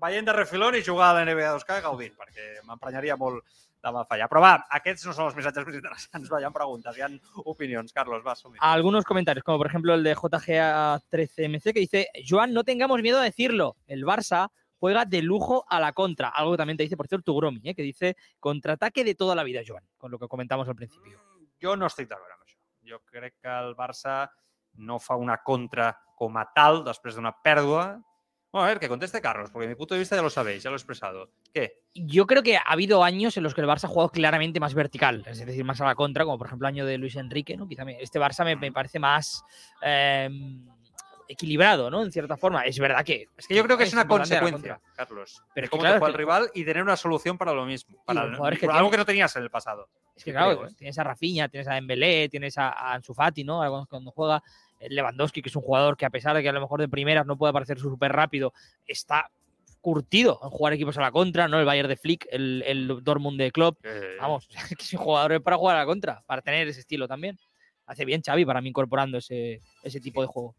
veient de refilón i jugar a la NBA 2K gaudint, perquè m'emprenyaria molt de mal fallar. Però va, aquests no són els missatges més interessants. Va, hi ha preguntes, hi ha opinions. Carlos, va, Algunos comentarios, como por ejemplo el de JGA13MC, que dice: Joan, no tengamos miedo a decirlo. El Barça juega de lujo a la contra. Algo que también te dice, por cierto, Tugromi, ¿eh? que dice contraataque de toda la vida, Joan, con lo que comentamos al principio. Jo no estic d'acord amb això. Jo crec que el Barça no fa una contra com a tal després d'una pèrdua. Bueno, a ver, que conteste Carlos, porque mi punto de vista ya lo sabéis, ya lo he expresado. ¿Qué? Yo creo que ha habido años en los que el Barça ha jugado claramente más vertical, es decir, más a la contra, como por ejemplo el año de Luis Enrique, ¿no? Quizá este Barça me, me parece más eh, equilibrado, ¿no? En cierta forma. Es verdad que. Es que yo creo que es una consecuencia. Carlos. Pero es cómo claro, te juega el rival y tener una solución para lo mismo. Para que algo tiene- que no tenías en el pasado. Es que claro, creo, ¿eh? tienes a Rafinha, tienes a Dembélé, tienes a, a Ansu Fati, ¿no? Ahora cuando- Cuando juega Lewandowski, que es un jugador que a pesar de que a lo mejor de primeras no puede parecer súper rápido, está curtido en jugar equipos a la contra, ¿no? El Bayern de Flick, el, el Dortmund de Klopp, Eh, vamos, que es un jugador para jugar a la contra, para tener ese estilo también. Hace bien Xavi para mí incorporando ese, ese tipo de juego.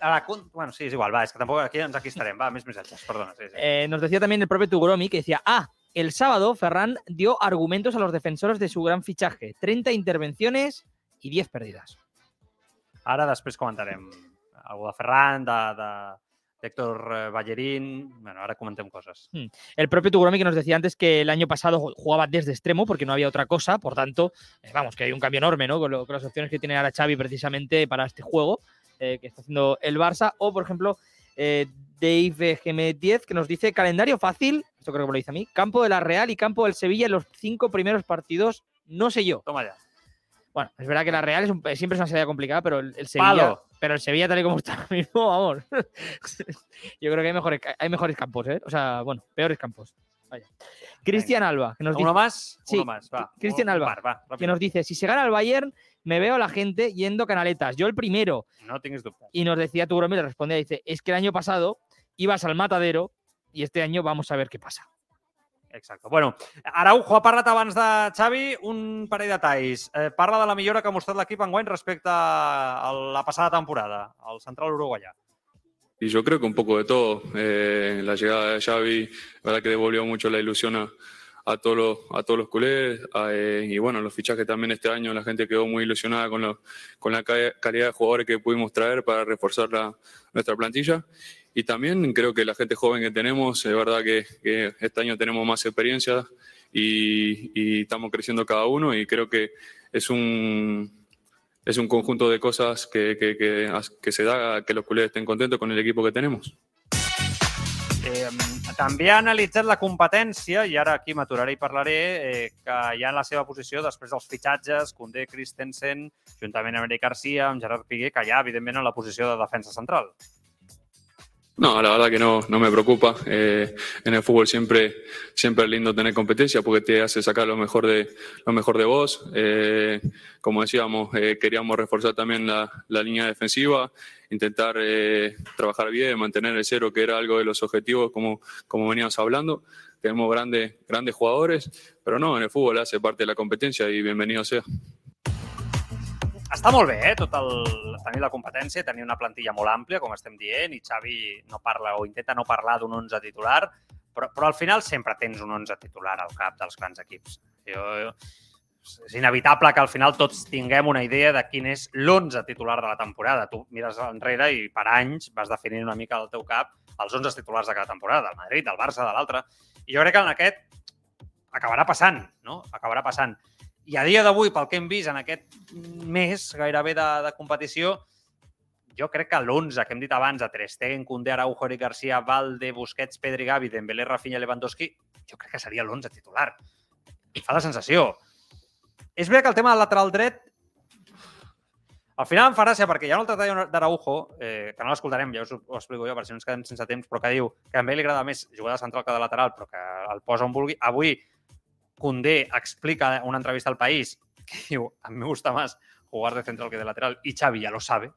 a la Bueno, sí, es igual, va, es que tampoco aquí, aquí estarem. Va, més missatges, perdona. Sí, sí. Eh, nos decía también el propio Tugromi que decía, ah, el sábado Ferran dio argumentos a los defensores de su gran fichaje, 30 intervenciones y 10 pérdidas. Ara després comentarem algú de Ferran, de, de, d'Héctor eh, Ballerín... Bueno, ara comentem coses. El propio Tugromi que nos decía antes que el año pasado ju- jugaba desde extremo porque no había otra cosa, por tanto, eh, vamos, que hay un cambio enorme, ¿no? Con, lo- con las opciones que tiene ahora Xavi precisamente para este juego eh, que está haciendo el Barça. O, por ejemplo, eh, Dave GM10 que nos dice calendario fácil, esto creo que me lo dice a mí, campo de la Real y campo del Sevilla en los cinco primeros partidos, no sé yo. Toma ya. Bueno, es verdad que la Real es un- siempre es una salida complicada, pero el, el Sevilla, Palo. pero el Sevilla tal y como está ahora mismo, vamos. Yo creo que hay mejores, hay mejores campos, ¿eh? O sea, bueno, peores campos. Vaya. Cristian Alba, que nos dice, Uno más? Sí, Uno más, va. Cristian Un Alba, par, va, que nos dice, si se gana el Bayern, me veo a la gente yendo canaletas. Yo el primero. No tinguis dubtes. Y nos decía tu le respondía, dice, es que el año pasado ibas al matadero y este año vamos a ver qué pasa. Exacte. Bueno, Araujo ha parlat abans de Xavi un parell de detalls. Eh, parla de la millora que ha mostrat l'equip enguany respecte a la passada temporada, al central uruguaià. Y yo creo que un poco de todo. Eh, la llegada de Xavi, la verdad que devolvió mucho la ilusión a, a todos los, a todos los culés. a, eh, y bueno, los fichajes también este año, la gente quedó muy ilusionada con, lo- con la ca- calidad de jugadores que pudimos traer para reforzar la- nuestra plantilla. Y también creo que la gente joven que tenemos, es verdad que, que este año tenemos más experiencia y, y estamos creciendo cada uno y creo que es un, es un conjunto de cosas que, que, que, que se da que los culés estén contentos con el equipo que tenemos. Eh, també ha analitzat la competència, i ara aquí m'aturaré i parlaré, eh, que ja en la seva posició, després dels fitxatges, Condé, Christensen, juntament amb Eric Garcia, amb Gerard Piqué, que ja, evidentment, en la posició de defensa central. No, la verdad que no, no me preocupa. Eh, en el fútbol siempre, siempre es lindo tener competencia porque te hace sacar lo mejor de, lo mejor de vos. Eh, como decíamos, eh, queríamos reforzar también la, la línea defensiva, intentar trabajar bien, mantener el cero, que era algo de los objetivos como, como veníamos hablando. Tenemos grandes, grandes jugadores, pero no, en el fútbol hace parte de la competencia y bienvenido sea. Està molt bé, eh? Tot el, tenir la competència, tenir una plantilla molt àmplia, com estem dient, i Xavi no parla o intenta no parlar d'un 11 titular, però, però al final sempre tens un 11 titular al cap dels grans equips. Jo, jo, és inevitable que al final tots tinguem una idea de quin és l'11 titular de la temporada. Tu mires enrere i per anys vas definint una mica al teu cap els 11 titulars de cada temporada, del Madrid, del Barça, de l'altre. I jo crec que en aquest acabarà passant, no? Acabarà passant. I a dia d'avui, pel que hem vist en aquest mes gairebé de, de competició, jo crec que l'11 que hem dit abans, de Ter Stegen, Koundé, Araujo, Eric Garcia, Valde, Busquets, Pedri, Gavi, Dembélé, Rafinha, Lewandowski, jo crec que seria l'11 titular. I fa la sensació. És veritat que el tema del lateral dret al final em fa gràcia perquè hi ha un altre tall d'Araujo, eh, que no l'escoltarem, ja us ho, ho explico jo, per si no ens quedem sense temps, però que diu que a ell li agrada més jugar de central que de lateral, però que el posa on vulgui. Avui Koundé explica una entrevista al País que diu, a mí me gusta más jugar de central que de lateral, i Xavi ja lo sabe,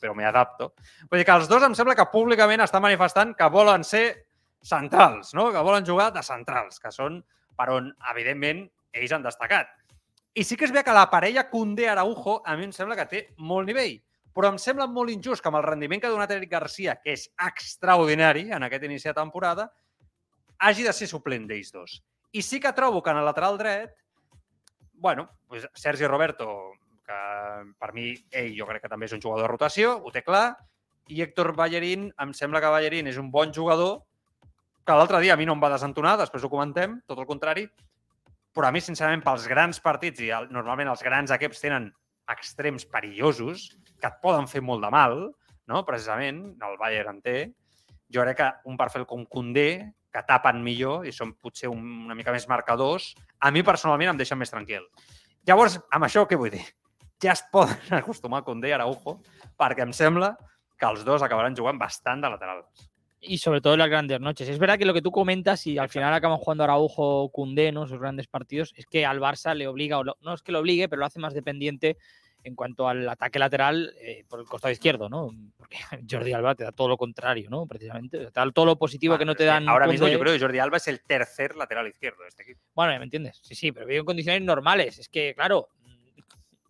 però me adapto. Vull dir que els dos em sembla que públicament estan manifestant que volen ser centrals, no? que volen jugar de centrals, que són per on, evidentment, ells han destacat. I sí que és bé que la parella Koundé-Araujo a mi em sembla que té molt nivell, però em sembla molt injust que amb el rendiment que ha donat Eric Garcia, que és extraordinari en aquest inici de temporada, hagi de ser suplent d'ells dos. I sí que trobo que en el lateral dret, bueno, pues Sergi Roberto, que per mi ell jo crec que també és un jugador de rotació, ho té clar, i Héctor Ballerín, em sembla que Ballerín és un bon jugador, que l'altre dia a mi no em va desentonar, després ho comentem, tot el contrari, però a mi, sincerament, pels grans partits, i el, normalment els grans equips tenen extrems perillosos, que et poden fer molt de mal, no? precisament, el Bayern en té, jo crec que un perfil com Koundé, que tapen millor i són potser un, una mica més marcadors, a mi personalment em deixen més tranquil. Llavors, amb això què vull dir? Ja es poden acostumar a Koundé i Araujo, perquè em sembla que els dos acabaran jugant bastant de laterals. y sobre todo en las grandes noches. Es verdad que lo que tú comentas, y al final acaban jugando Araujo Cundé, ¿no? Sus grandes partidos, es que al Barça le obliga, o lo- no es que lo obligue, pero lo hace más dependiente en cuanto al ataque lateral eh, por el costado izquierdo, ¿no? Porque Jordi Alba te da todo lo contrario, ¿no? Precisamente, te da todo lo positivo que no te dan. Ahora mismo yo creo que Jordi Alba es el tercer lateral izquierdo de este equipo. Bueno, ¿me entiendes? Sí, sí, pero vivo en condiciones normales. Es que, claro,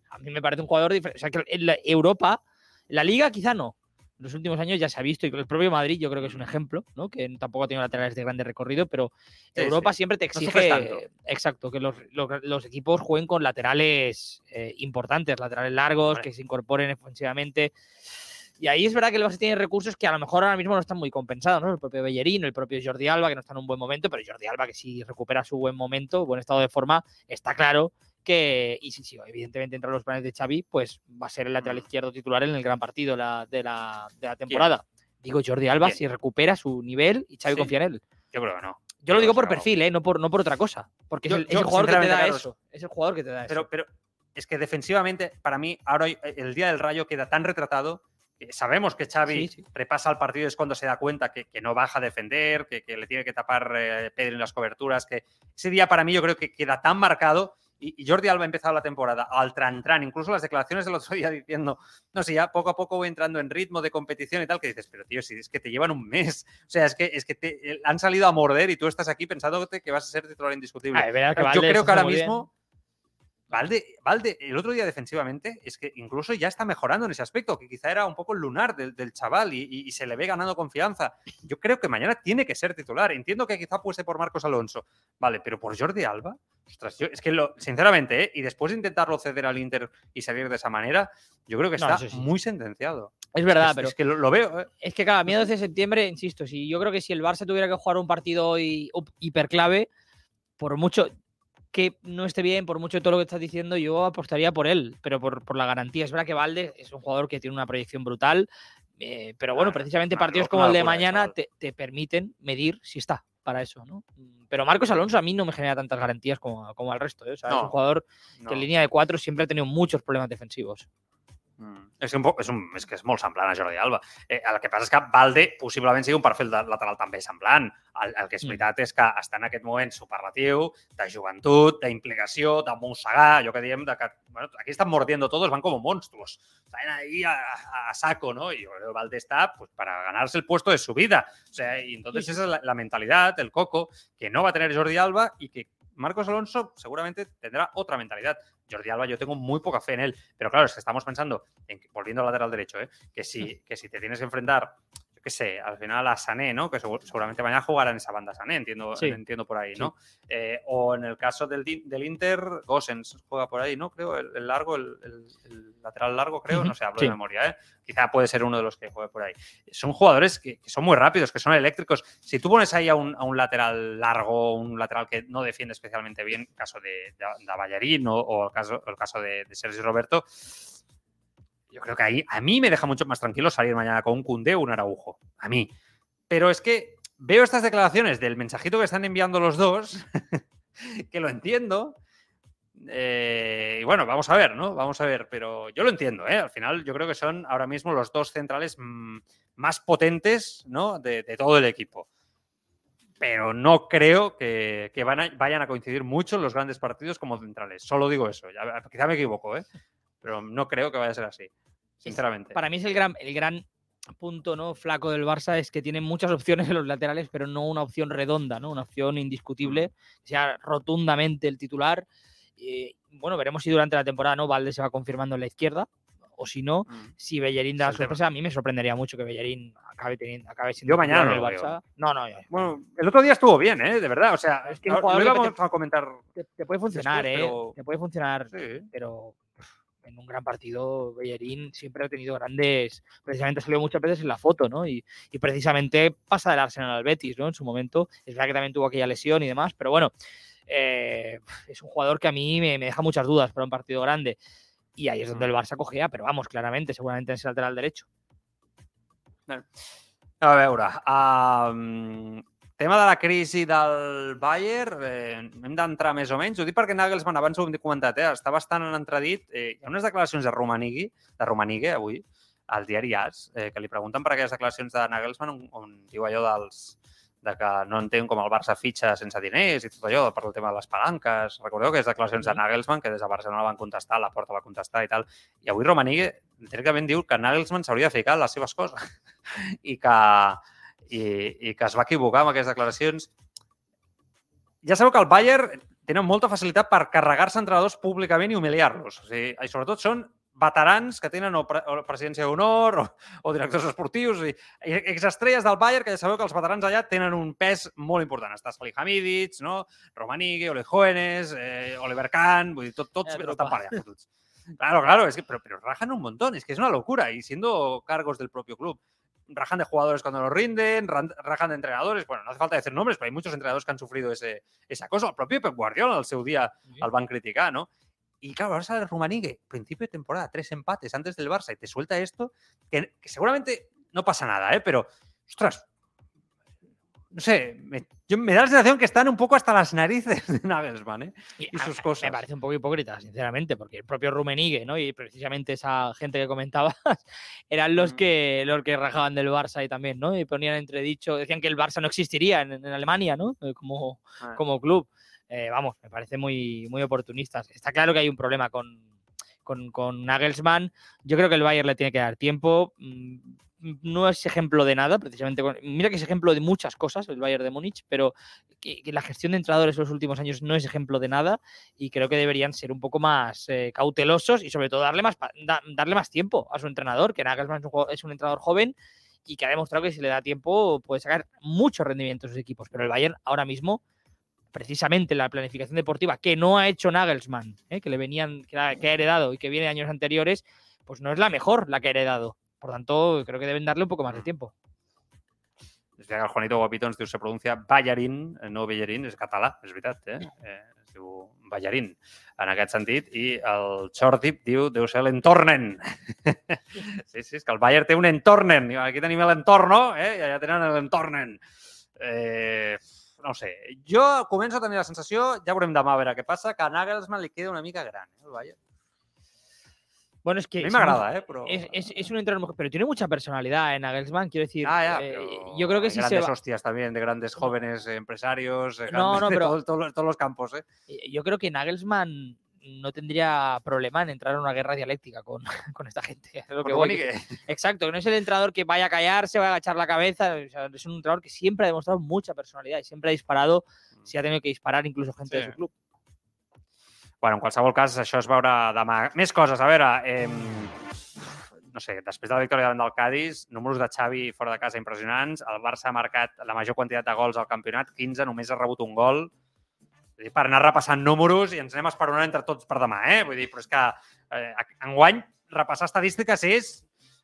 a mí me parece un jugador diferente. O sea, que en la Europa, la Liga quizá no. Los últimos años ya se ha visto, y el propio Madrid yo creo que es un ejemplo, ¿no? Que tampoco ha tenido laterales de grande recorrido, pero Sí, Europa sí. siempre te No exige, tanto. exacto, que los, los- los equipos jueguen con laterales eh, importantes, laterales largos, que se incorporen ofensivamente. Y ahí es verdad que el Barça tiene recursos que a lo mejor ahora mismo no están muy compensados, ¿no? El propio Bellerín, el propio Jordi Alba, que no está en un buen momento, pero Jordi Alba, que si recupera su buen momento, buen estado de forma, está claro que, y si, si evidentemente entra en los planes de Xavi, pues va a ser el lateral izquierdo titular en el gran partido la- de, la, de la temporada. Digo, Jordi Alba, ¿Quién? si recupera su nivel y Xavi Sí. confía en él. Yo creo que no. Yo lo digo por Pero- perfil, ¿eh? no, por, no por otra cosa. Porque Yo- es el, es yo, el jugador que te da eso. Es el jugador que te da eso. Pero, pero es que defensivamente, para mí, ahora el día del Rayo queda tan retratado. que Sabemos que Xavi Sí, sí. repasa el partido es cuando se da cuenta que, que no baja a defender, que, que le tiene que tapar eh, Pedri en las coberturas, que ese día para mí yo creo que queda tan marcado y, Jordi Alba ha empezado la temporada al tran tran, incluso las declaraciones del otro día diciendo, no sé, ya poco a poco voy entrando en ritmo de competición y tal, que dices, pero tío, si es que te llevan un mes, o sea, es que, es que te eh, han salido a morder y tú estás aquí pensando que vas a ser titular indiscutible. Ah, verdad que Yo creo que ahora bien. Valde, Valde, el otro día defensivamente, es que incluso ya está mejorando en ese aspecto, que quizá era un poco el lunar del, del chaval y, se le ve ganando confianza. Yo creo que mañana tiene que ser titular. Entiendo que quizá puese por Marcos Alonso, vale, pero por Jordi Alba, ostras, yo- es que lo, sinceramente, ¿eh? y después de intentarlo ceder al Inter y salir de esa manera, yo creo que está sí. muy sentenciado. Es verdad, es, pero es que lo, lo veo. ¿eh? es que cada 12 de septiembre, insisto, si yo creo que si el Barça tuviera que jugar un partido hiperclave, por mucho, que no esté bien, por mucho de todo lo que estás diciendo, yo apostaría por él, pero por, por la garantía. Es verdad que Valde es un jugador que tiene una proyección brutal, eh, pero bueno, Claro, precisamente partidos como el de mañana te, te permiten medir si está para eso, ¿no? Mm, Pero Marcos Alonso a mí no me genera tantas garantías como, como al resto, ¿eh? O sea, es un jugador No. que en línea de cuatro siempre ha tenido muchos problemas defensivos. Mm. És, que un poc, és, un, és que és molt semblant a Jordi Alba. Eh, el que passa és que Valde possiblement sigui un perfil de lateral també semblant. El, el que és Mm. veritat és que està en aquest moment superlatiu, de joventut, d'implicació, de mossegar, allò que diem de que bueno, aquí están mordiendo todos, van como monstruos. Están ahí a, a- a saco, ¿no? Y Valde está pues, para ganarse el puesto de su vida. O sea, y entonces esa es la, la mentalidad, el coco, que no va a tener Jordi Alba y que Marcos Alonso seguramente tendrá otra mentalidad. Jordi Alba yo tengo muy poca fe en él, pero claro, es que estamos pensando, en, volviendo al lateral derecho, ¿eh? que, si, que si te tienes que enfrentar, qué sé, al final a Sané, ¿no? que segu- seguramente mañana jugará en esa banda Sané, entiendo, Sí. entiendo por ahí, ¿no? Eh, o en el caso del, del Inter, Gosens juega por ahí, ¿no? Creo, el, el largo, el, el- el lateral largo, creo, no sé, hablo sí. de memoria, ¿eh? Quizá puede ser uno de los que juegue por ahí. Son jugadores que, que son muy rápidos, que son eléctricos. Si tú pones ahí a un, a un lateral largo, un lateral que no defiende especialmente bien, caso de, de, de Ballarín o, o el caso, el caso de, de Sergio Roberto, yo creo que ahí a mí me deja mucho más tranquilo salir mañana con un Cundé o un Araujo. A mí. Pero es que veo estas declaraciones del mensajito que están enviando los dos, que lo entiendo. eh, y bueno, vamos a ver, ¿no? Vamos a ver, pero yo lo entiendo, ¿eh? Al final yo creo que son ahora mismo los dos centrales mm, más potentes, ¿no? De, todo el equipo. Pero no creo que, que vayan a coincidir mucho los grandes partidos como centrales. Solo digo eso. Ya- quizá me equivoco, ¿eh? Pero no creo que vaya a ser así. Sinceramente. Para mí es el gran, el gran punto ¿no? flaco del Barça es que tiene muchas opciones en los laterales, pero no una opción redonda, ¿no? Una opción indiscutible, que sea rotundamente el titular. Eh, bueno, veremos si durante la temporada no Valde se va confirmando en la izquierda, o si no, Mm. si Bellerín da la el sorpresa, a mí me sorprendería mucho que Bellerín acabe, teniendo, acabe siendo Yo mañana no del lo veo. Barça. No, no, yo- Bueno, el otro día estuvo bien, ¿eh? De verdad. O sea, Es que un lo íbamos te- a comentar. te, te puede funcionar, Después, ¿eh? pero- Te puede funcionar, Sí. pero en un gran partido Bellerín siempre ha tenido grandes, precisamente salió muchas veces en la foto, ¿no? Y, y precisamente pasa del Arsenal al Betis, ¿no? En su momento. Es verdad que también tuvo aquella lesión y demás, pero bueno, eh, es un jugador que a mí me, me deja muchas dudas para un partido grande. Y ahí es donde el Barça cogea, pero vamos, claramente, seguramente en ese lateral derecho. A veure, um, tema de la crisi del Bayern, eh, hem d'entrar més o menys. Ho dic perquè Nagelsmann, abans ho hem comentat, eh, està bastant en entredit. Eh, hi ha unes declaracions de Romanigui, de Romanigue avui, al diari AS, eh, que li pregunten per aquelles declaracions de Nagelsmann on, on diu allò dels, de que no entén com el Barça fitxa sense diners i tot allò, per el tema de les palanques. Recordeu que és declaracions de Nagelsmann, que des de Barcelona van contestar, la porta va contestar i tal. I avui Romanigue directament diu que Nagelsmann s'hauria de ficar en les seves coses i que, i, i que es va equivocar amb aquestes declaracions. Ja sabeu que el Bayern tenen molta facilitat per carregar-se entrenadors públicament i humiliar-los. O sigui, i sobretot són veterans que tenen o, pre o presidència d'honor o, o directors esportius i, i exestrelles del Bayern, que ja sabeu que els veterans allà tenen un pes molt important. Està Salihamidzic, no? Romanigue, Ole Jóvenes, eh, Oliver Kahn, vull dir, tot, tots Ja, estan per allà fotuts. Claro, claro, es que, pero, pero rajan un montón, es que es una locura y siendo cargos del propio club. Rajan de jugadores cuando los rinden, rajan de entrenadores. Bueno, no hace falta decir nombres, pero hay muchos entrenadores que han sufrido ese, esa cosa. El propio Pep Guardiola al seu día al van criticar, ¿no? Y claro, ahora sale Rumanigue, principio de temporada, tres empates antes del Barça y te suelta esto, que, que seguramente no pasa nada, ¿eh? Pero, ostras, no sé, me, yo- me da la sensación que están un poco hasta las narices de Nagelsmann, ¿eh? Y sus a- cosas. Me parece un poco hipócrita, sinceramente, porque el propio Rumenigue, ¿no? Y precisamente esa gente que comentabas eran los Mm. que los que rajaban del Barça y también, ¿no? Y ponían entredicho, decían que el Barça no existiría en, en Alemania, ¿no? Eh, Como, Ah. como club. Eh, vamos, me parece muy, muy oportunistas. Está claro que hay un problema con, con, con Nagelsmann. Yo creo que el Bayern le tiene que dar tiempo. Mm, No es ejemplo de nada, precisamente. Mira que es ejemplo de muchas cosas el Bayern de Múnich, pero que, la gestión de entrenadores en los últimos años no es ejemplo de nada y creo que deberían ser un poco más eh, cautelosos y sobre todo darle más, darle más tiempo a su entrenador, que Nagelsmann es un, juego- es un entrenador joven y que ha demostrado que si le da tiempo puede sacar mucho rendimiento a sus equipos. Pero el Bayern ahora mismo, precisamente la planificación deportiva que no ha hecho Nagelsmann, ¿eh? que le venían, que ha, que ha heredado y que viene de años anteriores, pues no es la mejor la que ha heredado. Por tanto, creo que deben darle un poco más de tiempo. És veritat que Juanito diu se pronuncia Ballarín, eh, no Bellerín, és català, és veritat, eh? eh diu ballarín, en aquest sentit, i el Chortip diu, deu ser l'entornen. sí, sí, és que el Bayern té un entornen. Aquí tenim l'entorno, eh? i allà tenen l'entornen. Eh, no ho sé. Jo començo a tenir la sensació, ja veurem demà a veure què passa, que a Nagelsmann li queda una mica gran, eh, el Bayern. Bueno, es que. A mí me agrada, ¿eh? Pero... Es, es- es un entrenador, pero tiene mucha personalidad en Nagelsmann, quiero decir. Ah, ya, eh, yo creo que hay si se grandes hostias también de grandes jóvenes empresarios, de No, grandes- no, pero- todos, todos los- campos, ¿eh? eh, yo creo que Nagelsmann no tendría problema en entrar en una guerra dialéctica con, con esta gente. Es lo que voy, Exacto, que no es el entrenador que vaya a callarse, vaya a agachar la cabeza. o sea, es un entrenador que siempre ha demostrado mucha personalidad y siempre ha disparado, si ha tenido que disparar incluso gente de Sí. su club. Bueno, en qualsevol cas, això es veurà demà. Més coses, a veure, eh, no sé, després de la victòria davant del Cádiz, números de Xavi fora de casa impressionants, el Barça ha marcat la major quantitat de gols al campionat, 15, només ha rebut un gol. Dir, per anar repassant números i ens anem esperonant entre tots per demà, eh? Vull dir, però és que eh, enguany repassar estadístiques és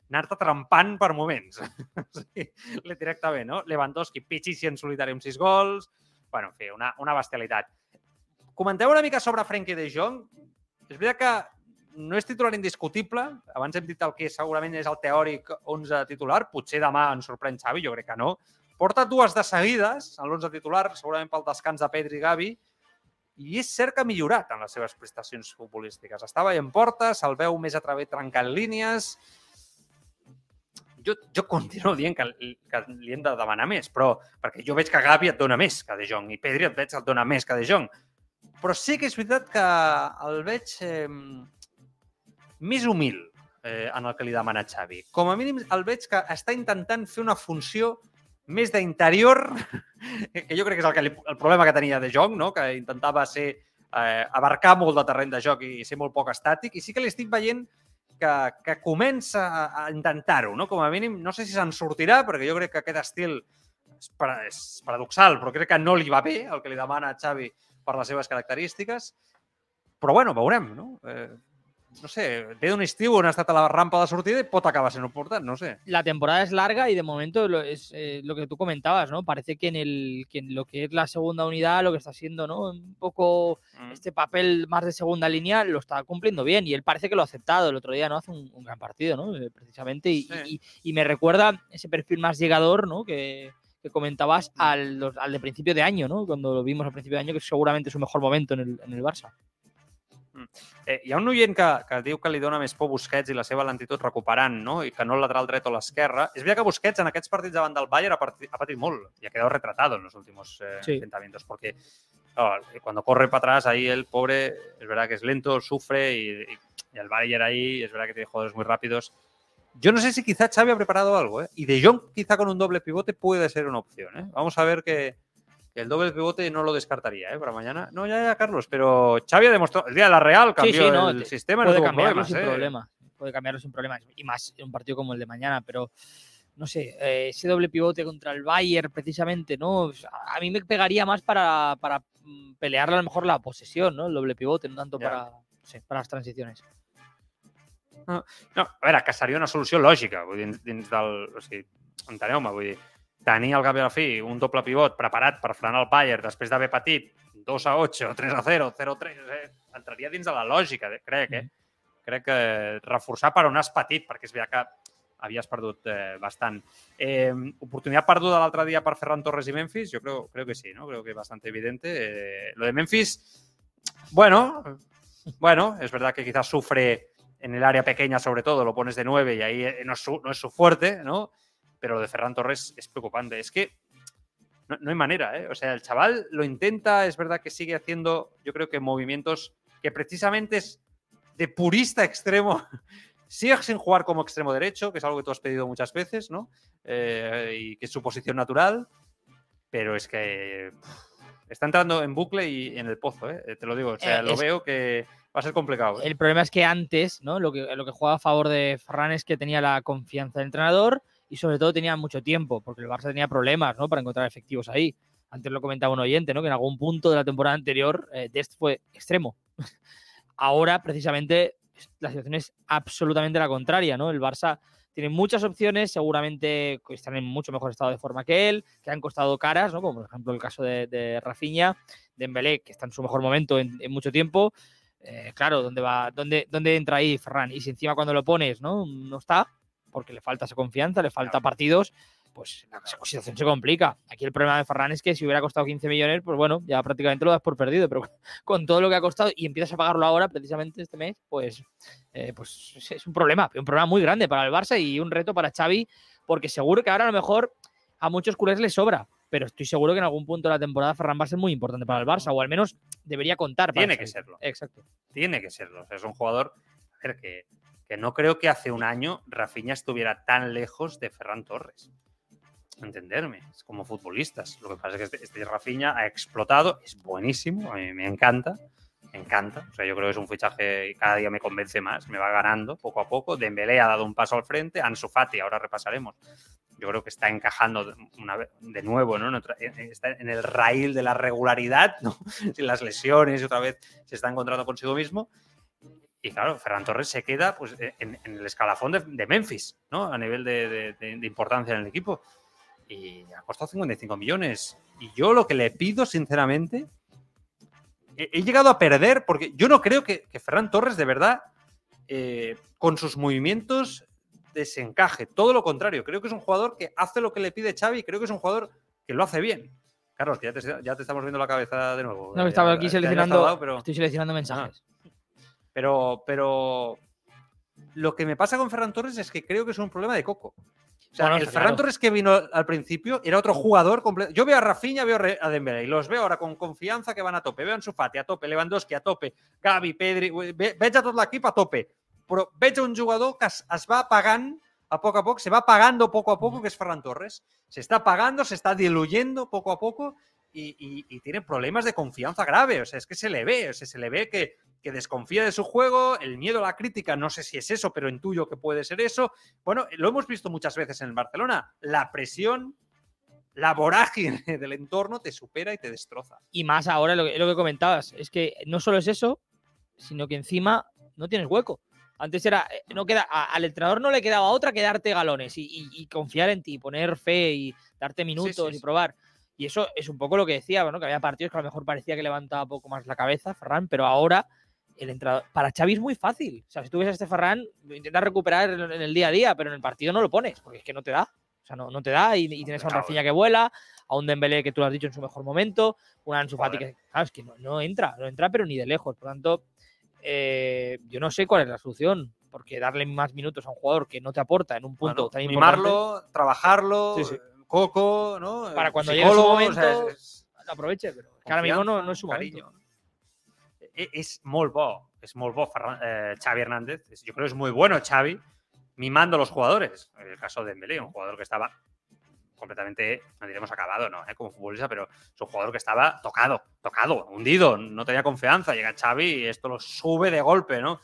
anar-te trempant per moments. sigui, directament, no? Lewandowski, Pichichi en solitari amb 6 gols, bueno, en fi, una, una bestialitat. Comenteu una mica sobre Frenkie de Jong. És veritat que no és titular indiscutible. Abans hem dit el que segurament és el teòric 11 titular. Potser demà ens sorprèn Xavi, jo crec que no. Porta dues de seguides en l'11 titular, segurament pel descans de Pedri i Gavi, i és cert que ha millorat en les seves prestacions futbolístiques. Estava en porta, se'l veu més a través trencant línies. Jo, jo continuo dient que, que li hem de demanar més, però perquè jo veig que Gavi et dona més que De Jong i Pedri et veig que et dona més que De Jong. Però sí que és veritat que el veig eh, més humil eh, en el que li demana Xavi. Com a mínim el veig que està intentant fer una funció més d'interior, que jo crec que és el, que li, el problema que tenia De Jong, no? que intentava ser eh, abarcar molt de terreny de joc i ser molt poc estàtic, i sí que li estic veient que, que comença a, a intentar-ho, no? Com a mínim, no sé si se'n sortirà, perquè jo crec que aquest estil és, para, és paradoxal, però crec que no li va bé el que li demana a Xavi per les seves característiques. Però bueno, veurem, no? Eh, no sé, ve d'un estiu on ha estat a la rampa de sortida i pot acabar important, no sé. La temporada es larga y de momento lo, es eh, lo que tú comentabas, ¿no? Parece que en, el, que en lo que es la segunda unidad, lo que está haciendo, ¿no? Un poco Mm. este papel más de segunda línea lo está cumpliendo bien y él parece que lo ha aceptado. El otro día no hace un, un gran partido, ¿no? Eh, Precisamente y, Sí. y- y me recuerda ese perfil más llegador, ¿no? Que, que comentabas al, al de principio de año, ¿no? Cuando lo vimos al principio de año, que seguramente es su mejor momento en el, en el Barça. Eh, hi ha un oient que, que diu que li dona més por Busquets i la seva lentitud recuperant, no? i que no el lateral dret o l'esquerra. És veritat que Busquets en aquests partits davant del Bayern ha, partit, ha patit molt y ha quedado retratado en los últimos eh, Sí. enfrentamientos, porque claro, cuando corre para atrás, ahí el pobre, es verdad que es lento, sufre y, y- y el Bayern ahí, es verdad que tiene jugadores muy rápidos. Yo no sé si quizá Xavi ha preparado algo, ¿eh? y De Jong quizá con un doble pivote puede ser una opción. ¿eh? Vamos a ver que, que el doble pivote no lo descartaría ¿eh? para mañana. No, ya, ya, Carlos, pero Xavi ha demostrado, el día de la Real cambió sí, no, el te- sistema, no puede tuvo cambiarlo sin ¿eh? problema. Puede cambiarlo sin problema. Y más en un partido como el de mañana, pero no sé, eh, ese doble pivote contra el Bayern, precisamente, ¿no? A mí me pegaría más para, para mm, pelear a lo mejor la posesión, ¿no? El doble pivote, no tanto para, no sé, para las transiciones. No, a veure, que seria una solució lògica, vull dir, dins, dins del... O sigui, enteneu-me, vull dir, tenir a la fi un doble pivot preparat per frenar el Bayern després d'haver patit 2 a 8, 3 a 0, 0 a 3, eh? entraria dins de la lògica, crec, eh? Crec que reforçar per on has patit, perquè és veritat que havies perdut eh, bastant. Eh, oportunitat perduda l'altre dia per Ferran Torres i Memphis, jo creo, creo que sí, ¿no? Creo que bastante evidente. Eh, lo de Memphis, bueno, bueno, es verdad que quizás sufre en el área pequeña sobre todo, lo pones de 9 y ahí eh, no es su, no es su fuerte, ¿no? Pero lo de Ferran Torres es preocupante. Es que no, no hay manera, ¿eh? O sea, el chaval lo intenta, es verdad que sigue haciendo, yo creo que movimientos que precisamente es de purista extremo. Sigue sin jugar como extremo derecho, que es algo que tú has pedido muchas veces, ¿no? Eh, y que es su posición natural, pero es que pff, está entrando en bucle y en el pozo, ¿eh? Te lo digo, o sea, Eh, lo es- veo que va a ser complicado. ¿eh? El problema es que antes, ¿no? Lo que, lo que jugaba a favor de Ferran es que tenía la confianza del entrenador y sobre todo tenía mucho tiempo, porque el Barça tenía problemas, ¿no? Para encontrar efectivos ahí. Antes lo comentaba un oyente, ¿no? Que en algún punto de la temporada anterior eh, fue extremo. Ahora, precisamente, la situación es absolutamente la contraria, ¿no? El Barça tienen muchas opciones, seguramente están en mucho mejor estado de forma que él, que han costado caras, ¿no? como por ejemplo el caso de, Rafinha, de Embelé, que está en su mejor momento en, en mucho tiempo. Eh, claro, ¿dónde, va, dónde, ¿dónde entra ahí Ferran? Y si encima cuando lo pones no, no está, porque le falta esa confianza, le falta partidos, pues la situación se complica. Aquí el problema de Ferran es que si hubiera costado 15 millones, pues bueno, ya prácticamente lo das por perdido, pero con todo lo que ha costado y empiezas a pagarlo ahora, precisamente este mes, pues, eh, pues es un problema, un problema muy grande para el Barça y un reto para Xavi, porque seguro que ahora a lo mejor a muchos culés les sobra, pero estoy seguro que en algún punto de la temporada Ferran va a ser muy importante para el Barça, o al menos debería contar. para Tiene que serlo. Exacto. Tiene que serlo. O sea, es un jugador a ver, que, que no creo que hace un año Rafinha estuviera tan lejos de Ferran Torres. Entenderme, es como futbolistas. Lo que pasa es que este, este Rafinha ha explotado, es buenísimo, a mí me encanta, me encanta. O sea, yo creo que es un fichaje que cada día me convence más, me va ganando poco a poco. Dembélé ha dado un paso al frente, Ansu Fati, ahora repasaremos. Yo creo que está encajando una vez, de nuevo, ¿no? En Está en el raíl de la regularidad, ¿no? Las lesiones, otra vez se está encontrando consigo mismo. Y claro, Ferran Torres se queda pues, en, en el escalafón de, de Memphis, ¿no? A nivel de, de- de- de importancia en el equipo. Y ha costado 55 millones. Y yo lo que le pido, sinceramente, he, he llegado a perder, porque yo no creo que, que Ferran Torres, de verdad, eh, con sus movimientos desencaje. Todo lo contrario. Creo que es un jugador que hace lo que le pide Xavi. Creo que es un jugador que lo hace bien. Carlos, que ya te, ya te estamos viendo la cabeza de nuevo. No, Ya- estaba aquí seleccionando, pero... estoy seleccionando mensajes. Pero, pero lo que me pasa con Ferran Torres es que creo que es un problema de Coco. O sea, Bueno, el Ferran claro. Torres que vino al principio era otro jugador completo. Yo veo a Rafinha, veo a Dembélé y los veo ahora con confianza que van a tope. Veo a Ansu Fati a tope, Lewandowski a tope, Gavi, Pedri... ve- Veig a tot l'equip a tope. Però veig a un jugador que es, es va apagant a poco a poco, se va apagando poco a poco, que es Ferran Torres. Se está apagando, se está diluyendo poco a poco y, y- y tiene problemas de confianza grave. O sea, es que se le ve, o sea, se le ve que, que desconfía de su juego, el miedo a la crítica, no sé si es eso, pero intuyo que puede ser eso. Bueno, lo hemos visto muchas veces en el Barcelona. La presión, la vorágine del entorno te supera y te destroza. Y más ahora lo que, lo que comentabas, es que no solo es eso, sino que encima no tienes hueco. Antes era, eh, no queda, a- al entrenador no le quedaba otra que darte galones y, y- y confiar en ti, poner fe y darte minutos sí, y sí. Y eso es un poco lo que decía, ¿no? que había partidos que a lo mejor parecía que levantaba poco más la cabeza, Ferran, pero ahora el entrenador, para Xavi es muy fácil. O sea, si tú ves a este Ferran, lo intentas recuperar en, en el día a día, pero en el partido no lo pones, porque es que no te da. O sea, no, no te da y, y tienes a un. Rafinha que vuela, a un Dembélé que tú lo has dicho en su mejor momento, un Ansu Fati que, claro, es que no, no entra, no entra, pero ni de lejos. Por tanto, eh, yo no sé cuál es la solución, porque darle más minutos a un jugador que no te aporta en un punto Bueno, tan importante, mimarlo, trabajarlo, Sí, sí. eh, coco, ¿no? Para Eh, cuando llegue su momento, o sea, es- es- lo aproveche, pero es que ahora mismo no, no es su cariño. momento. E- És molt bo, és molt bo eh, Xavi Hernández. Es- Yo creo que es muy bueno Xavi mimando a los jugadores. En el caso de Dembélé, un jugador que estaba completamente, no diremos acabado, ¿no? ¿Eh? Como futbolista, pero es un jugador que estaba tocado, tocado, hundido, no tenía confianza. Llega Xavi y esto lo sube de golpe, ¿no?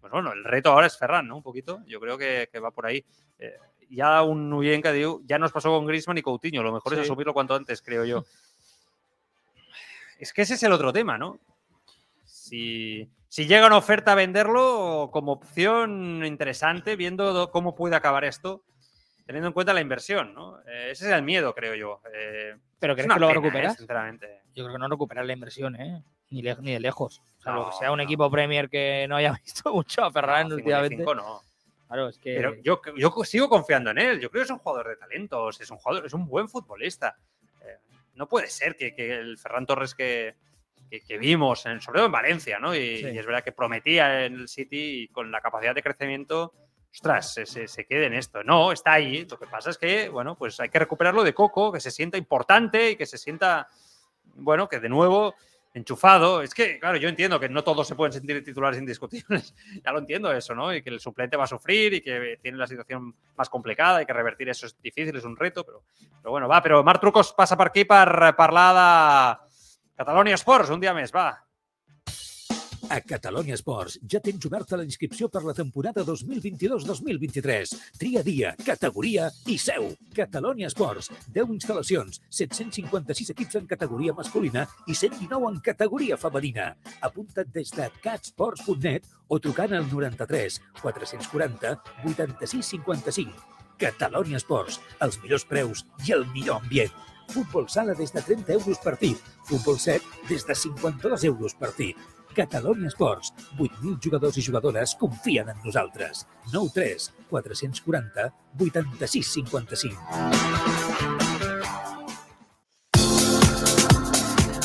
Pues bueno, el reto ahora es Ferran, ¿no? Un poquito. Yo creo que, que va por ahí. Eh, ya un Nuyen que diu, ya nos pasó con Griezmann y Coutinho. Lo mejor es Sí. asumirlo cuanto antes, creo yo. Es que ese es el otro tema, ¿no? Si, si llega una oferta a venderlo como opción interesante, viendo do- cómo puede acabar esto, teniendo en cuenta la inversión, ¿no? Eh, ese es el miedo, creo yo. Eh, Pero es ¿crees que lo ¿eh? recuperar? sinceramente. Yo creo que no recuperar la inversión, ¿eh? Ni, le- ni de lejos. O sea, lo que sea un no. equipo Premier que no haya visto mucho a Ferran No, últimamente. 55 no. Claro, es que. Pero yo, yo sigo confiando en él. Yo creo que es un jugador de talentos, es un jugador, es un buen futbolista. Eh, no puede ser que, que el Ferran Torres que, que, que vimos, en, sobre todo en Valencia, ¿no? Y, Sí. y es verdad que prometía en el City y con la capacidad de crecimiento, ostras, se, se- se quede en esto. No, está ahí. Lo que pasa es que, bueno, pues hay que recuperarlo de Coco, que se sienta importante y que se sienta, bueno, que de nuevo enchufado. Es que, claro, yo entiendo que no todos se pueden sentir titulares indiscutibles. ya lo entiendo eso, ¿no? Y que el suplente va a sufrir y que tiene la situación más complicada y que revertir eso es difícil, és un reto, però, però bueno, va, però Marc Trucos passa per aquí per parlar de Catalonia Sports un dia més, va. A Catalunya Esports ja tens oberta la inscripció per la temporada 2022-2023. Tria dia, categoria i seu. Catalunya Esports. 10 instal·lacions, 756 equips en categoria masculina i 119 en categoria femenina. Apunta't des de catsports.net o trucant al 93 440 86 55. Catalunya Esports. Els millors preus i el millor ambient. Futbol sala des de 30 euros partit. Futbol 7 des de 52 euros partit. Catalunya Esports. 8.000 jugadors i jugadores confien en nosaltres. 93 440 86 55.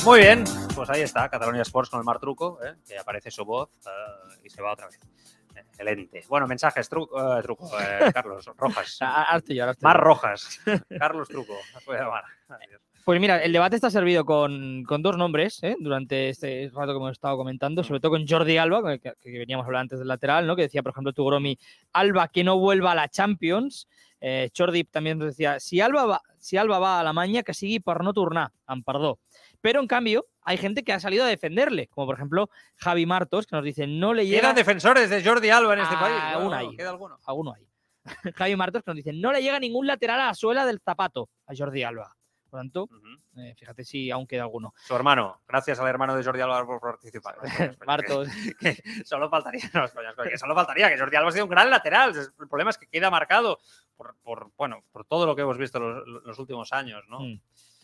Muy bien, pues ahí está, Catalunya Sports con el Mar Truco, ¿eh? que aparece su voz eh, y se va otra vez. Excelente. Bueno, mensajes, Truco, eh, truco eh, Carlos Rojas. Ah, Mar yo. Rojas. Carlos Truco. Pues mira, el debate está servido con, con dos nombres ¿eh? durante este rato que hemos estado comentando, sobre todo con Jordi Alba, que, que veníamos a hablar antes del lateral, ¿no? que decía, por ejemplo, Tugromi, Alba que no vuelva a la Champions. Eh, Jordi también nos decía, si Alba, va, si Alba va a la maña, que sigui per no tornar, em perdó. Pero en cambio, hay gente que ha salido a defenderle, como por ejemplo Javi Martos, que nos dice, no le llega... ¿Quedan defensores de Jordi Alba en este Ah, país? aún No, hay. ¿Queda alguno? alguno hay. Javi Martos que nos dice, no le llega ningún lateral a la suela del zapato a Jordi Alba. Por tanto, eh, fíjate si aún queda alguno. Su hermano. Gracias al hermano de Jordi Alba por participar. Martos. que solo faltaría, no, coñas, coñas, que solo faltaría que Jordi Alba sido un gran lateral. El problema es que queda marcado por, por, bueno, por todo lo que hemos visto los, los últimos años, ¿no? Mm.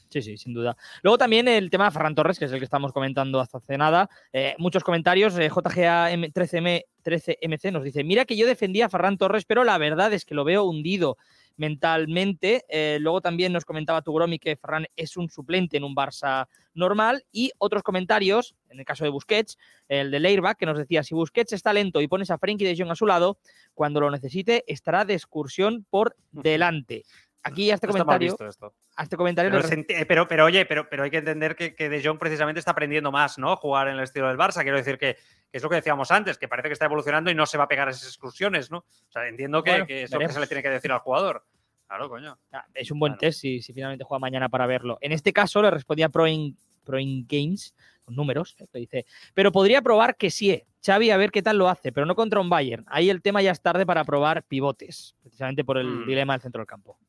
Sí, sí, sin duda. Luego también el tema de Ferran Torres, que es el que estamos comentando hasta hace nada. Eh, muchos comentarios. eh, JGA13M, 13MC nos dice: Mira que yo defendía a Ferran Torres, pero la verdad es que lo veo hundido mentalmente. Eh, luego también nos comentaba Tugromi que Ferran es un suplente en un Barça normal. Y otros comentarios, en el caso de Busquets, el de Leirbach, que nos decía: si Busquets está lento y pones a Frenkie de Jong a su lado, cuando lo necesite estará de excursión por delante. Aquí a este está mal comentario, visto esto. a este comentario Pero, le eh, pero, pero, oye, pero, pero hay que entender que, que De Jong precisamente está aprendiendo más, ¿no? Jugar en el estilo del Barça. Quiero decir que, que es lo que decíamos antes, que parece que está evolucionando y no se va a pegar a esas excursiones, ¿no? O sea, entiendo que, Bueno, que es lo que se le tiene que decir al jugador. Claro, coño. Es un buen Claro. test si, si finalmente juega mañana para verlo. En este caso le respondía Proin, Proin Games, con números, eh, que dice, pero podría probar que sí, eh, Xavi a ver qué tal lo hace, pero no contra un Bayern. Ahí el tema ya es tarde para probar pivotes, precisamente por el Mm. dilema del centro del campo.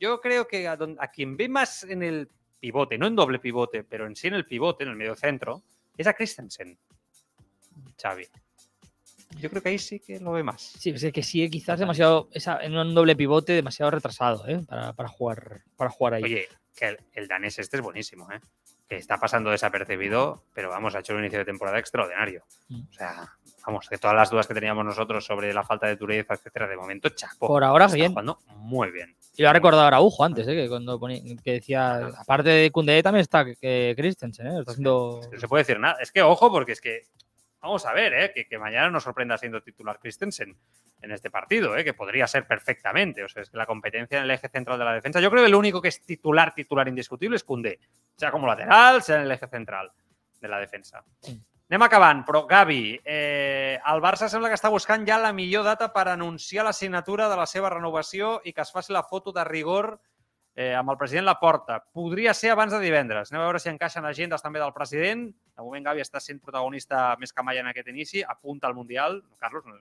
Yo creo que a, don- a quien ve más en el pivote, no en doble pivote, pero en sí en el pivote, en el medio centro, es a Christensen. Xavi. Yo creo que ahí sí que lo ve más. Sí, es que sí, quizás demasiado, esa- en un doble pivote demasiado retrasado ¿eh? para, para jugar, para jugar ahí. Oye, que el, el danés este es buenísimo, ¿eh? Que está pasando desapercibido, pero vamos, ha hecho un inicio de temporada extraordinario. Mm. O sea, vamos, que todas las dudas que teníamos nosotros sobre la falta de dureza, etcétera, de momento, chapo. por ahora está bien. jugando muy bien. Y lo ha recordado Araujo antes, ¿eh? que cuando ponía- que decía, aparte de Koundé también está que Christensen, ¿eh? está haciendo... No se puede decir nada. Es que ojo, porque es que vamos a ver, ¿eh? que, que mañana nos sorprenda siendo titular Christensen en este partido, ¿eh? que podría ser perfectamente. O sea, es que la competencia en el eje central de la defensa, yo creo que el único que es titular, titular indiscutible es Koundé, sea como lateral, sea en el eje central de la defensa. Sí. Anem acabant, però Gavi, eh, el Barça sembla que està buscant ja la millor data per anunciar la signatura de la seva renovació i que es faci la foto de rigor eh, amb el president Laporta. Podria ser abans de divendres. Anem a veure si encaixen agendes també del president. De moment Gavi està sent protagonista més que mai en aquest inici. Apunta al Mundial. Carlos, no-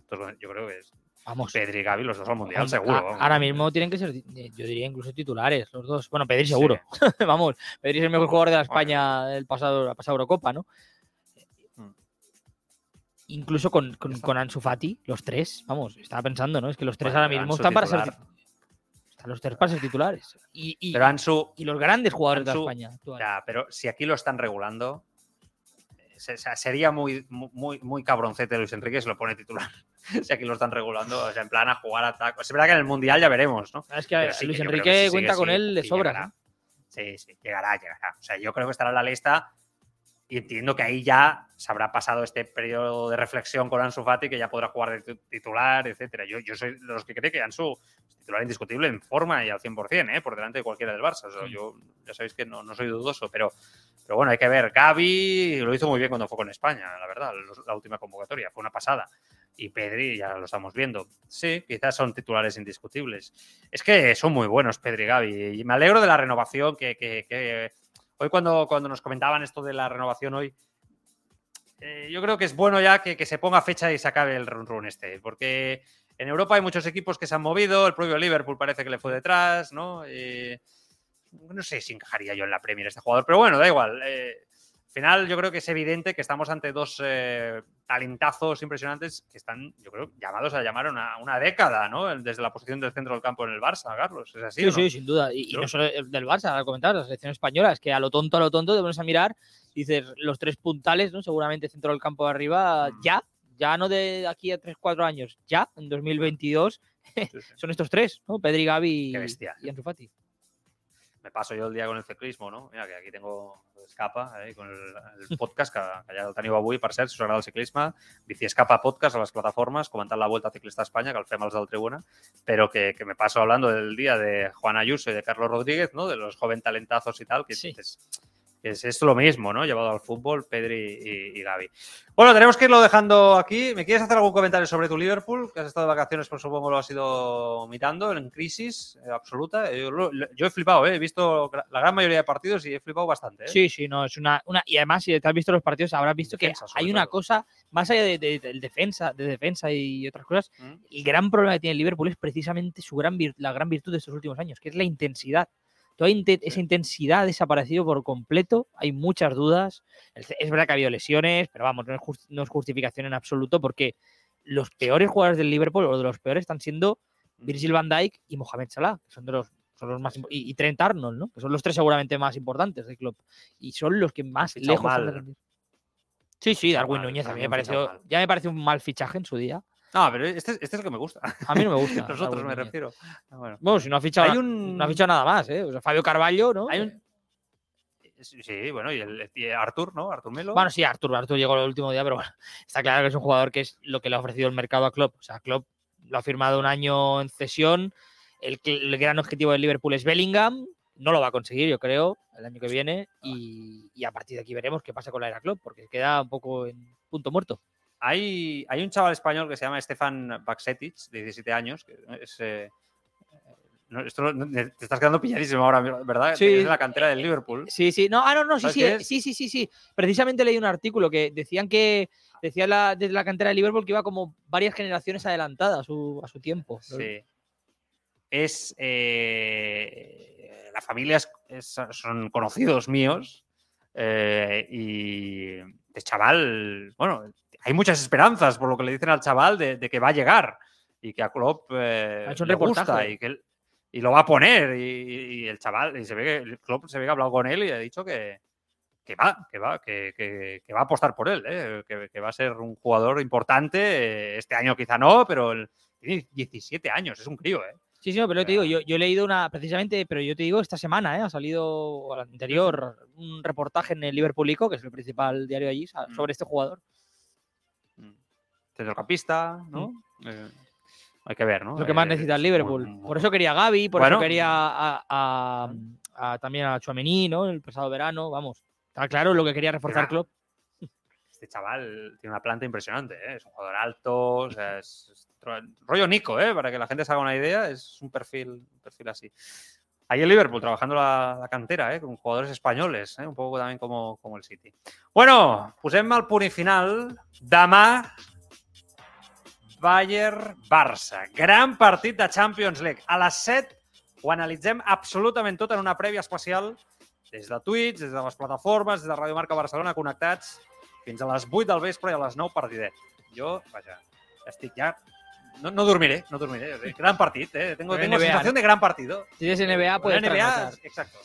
entonces, yo creo que es Vamos. Pedri y Gavi los dos al Mundial, seguro. vamos. Ahora mismo tienen que ser, eh, yo diría incluso titulares, los dos. Bueno, Pedri seguro. Sí. Vamos, Pedri es el mejor jugador de la España del pasado, la pasada Eurocopa, ¿no? Incluso con, con, Ansu Fati, los tres, vamos, estaba pensando, ¿no? Es que los tres Bueno, ahora mismo Ansu están para ser están los tres para ser titulares. Y, y- Pero Ansu, y los grandes jugadores de España. ya, pero si aquí lo están regulando, se- sería muy, muy, muy cabroncete Luis Enrique si lo pone titular. si aquí lo están regulando, o sea, en plan a jugar a taco. Es verdad que en el Mundial ya veremos, ¿no? Es que Pero sí Luis que Enrique que si sigue cuenta con él de sí sobra. llegará. Sí, sí, llegará, llegará. O sea, yo creo que estará en la lista y entiendo que ahí ya se habrá pasado este periodo de reflexión con Ansu Fati que ya podrá jugar de tu- titular, etcétera. Yo, yo soy de los que cree que Ansu es titular indiscutible en forma y al 100%, ¿eh? por delante de cualquiera del Barça. O sea, Mm. Yo ya sabéis que no, no soy dudoso, pero, pero bueno, hay que ver. Gaby lo hizo muy bien cuando fue con España, la verdad, la última convocatoria, fue una pasada. Y Pedri, ya lo estamos viendo. Sí, quizás son titulares indiscutibles. Es que son muy buenos Pedri y Gaby. Y me alegro de la renovación que, que- que- hoy cuando, cuando nos comentaban esto de la renovación hoy, eh, yo creo que es bueno ya que, se ponga fecha y se acabe el run run este, porque en Europa hay muchos equipos que se han movido, el propio Liverpool parece que le fue detrás, ¿no? Eh, no sé si encajaría yo en la Premier este jugador, pero bueno, da igual. eh, al final yo creo que es evidente que estamos ante dos eh, talentazos impresionantes que están, yo creo, llamados a llamar una, una década, ¿no? Desde la posición del centro del campo en el Barça, Carlos. ¿Es así? Sí, no? sí, sin duda. Y, no solo el del Barça, al comentar, la selección española, es que a lo tonto, a lo tonto, te pones a mirar, dices, los tres puntales, ¿no? Seguramente centro del campo de arriba, Mm. ya, ya no de aquí a 3, 4 años, ya, en 2022, Sí, sí. son estos tres, ¿no? Pedri, Gavi Qué y, bestia. y Ansu Fati. Me paso yo el día con el ciclismo, no? Mira, que aquí tengo Escapa, eh, con el, el podcast, que, ja el teniu avui, per cert, si us agrada el ciclisme, Bici Escapa Podcast a les plataformes, comentant la Vuelta Ciclista a España, que el fem els del Tribuna, pero que, que me paso hablando del día de Juan Ayuso y de Carlos Rodríguez, ¿no? De los joven talentazos y tal, que Sí. es, es, es lo mismo, ¿no? Llevado al fútbol, Pedri y, y Gavi. Bueno, tenemos que irlo dejando aquí. ¿Me quieres hacer algún comentario sobre tu Liverpool? Que has estado de vacaciones, por supongo lo has ido mirando, en crisis eh, absoluta. Eh, Yo, yo he flipado, ¿eh? he visto la gran mayoría de partidos y he flipado bastante. ¿eh? Sí, sí, no, es una, una. Y además, si te has visto los partidos, habrás visto Defensa, que hay una todo. cosa, más allá de, de- del defensa, de defensa y otras cosas, Mm. el gran problema que tiene el Liverpool es precisamente su gran la gran virtud de estos últimos años, que es la intensidad. Toda esa intensidad ha desaparecido por completo. Hay muchas dudas. Es verdad que ha habido lesiones, pero vamos, no es, jus- no es justificación en absoluto porque los peores jugadores del Liverpool, o de los peores, están siendo Mm. Virgil van Dijk y Mohamed Salah, que son de los, son los más y, y Trent Arnold, ¿no? Que son los tres seguramente más importantes del club. Y son los que más lejos mal. Sí, sí, Darwin mal, Núñez a mí me pareció, ya me pareció un mal fichaje en su día. No, pero este, este es el que me gusta. A mí no me gusta. Los otros Darwin me refiero. Ah, Bueno. Bueno, si no ha fichado, Hay na- un- no ha fichado nada más, ¿eh? O sea, Fabio Carballo, ¿no? Hay un... Sí, bueno, y el y Artur, ¿no? Artur Melo. Bueno, sí, Artur, Artur llegó el último día, pero bueno, está claro que es un jugador que es lo que le ha ofrecido el mercado a Klopp. O sea, Klopp lo ha firmado un año en cesión. El, el gran objetivo del Liverpool es Bellingham. No lo va a conseguir, yo creo, el año que viene. Y, y a partir de aquí veremos qué pasa con la era Klopp, porque queda un poco en punto muerto. Hay, hay un chaval español que se llama Stefan Baksetic, de 17 años, que es... eh, no, esto no- te estás quedando pilladísimo ahora, ¿verdad? Sí. Es la cantera del Liverpool. Sí, sí, no, ah, no, no, sí, ¿Sabes sí, eh, sí, sí, sí, sí. Precisamente leí un artículo que decían que decía la, desde la cantera de Liverpool que iba como varias generaciones adelantada a su, a su tiempo. Sí. Es. eh, la familia es- es- son conocidos míos. eh, y de chaval, bueno, hay muchas esperanzas por lo que le dicen al chaval de, de que va a llegar y que a Klopp eh, Ha hecho le gusta y que él- y lo va a poner y, y el chaval y se ve que el Klopp se ve que ha hablado con él y ha dicho que, que va, que va, que, que- que va a apostar por él, ¿eh? que, va a ser un jugador importante. eh, Este año quizá no, pero el- tiene 17 años, es un crío, ¿eh? Sí, sí, pero te digo, yo, yo he leído una, precisamente, pero yo te digo, esta semana, ¿eh? ha salido o la anterior un reportaje en el Liverpoolico, que es el principal diario allí, Mm. sobre este jugador. Mm. Centrocampista, ¿no? Eh, hay que ver, ¿no? Lo que más Eh, necesita el Liverpool. muy- Por eso quería a Gaby, por Bueno. eso quería a, a- a- también a Chuamení, ¿no? El pasado verano, vamos. Está claro lo que quería reforzar Klopp. Este chaval tiene una planta impresionante, ¿eh? es un jugador alto, o sea, es, rollo Nico, ¿eh? para que la gente se haga una idea, es un perfil, un perfil así. Ahí en Liverpool trabajando la, la cantera, ¿eh? con jugadores españoles, ¿eh? un poco también como, como el City. Bueno, posem el punt final. Demà, Bayern-Barça. Gran partit de Champions League. A les 7 ho analitzem absolutament tot en una prèvia especial des de Twitch, des de les plataformes, des de Radio Marca Barcelona connectats fins a les 8 del vespre i a les 9 partidet. Jo, vaja, estic ja... No, no dormiré, no dormiré. Eh, Gran partit, ¿eh? Tengo, tengo NBA, sensación ¿no? de gran partido. Si eres NBA, puedes La NBA, trasnochar. exacto.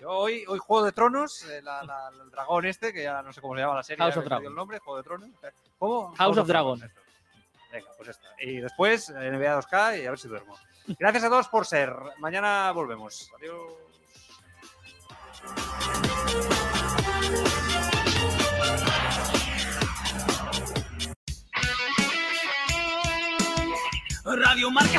Yo hoy, hoy Juego de Tronos, eh, la- la- el dragón este, que ya no sé cómo se llama la serie, House of Dragon. el nombre, Juego de Tronos. ¿Cómo? House of Dragon. esto. Venga, pues está. Y después eh, NBA 2K y a ver si duermo. Gracias a todos por ser. Mañana volvemos. Adiós. Radio Marca.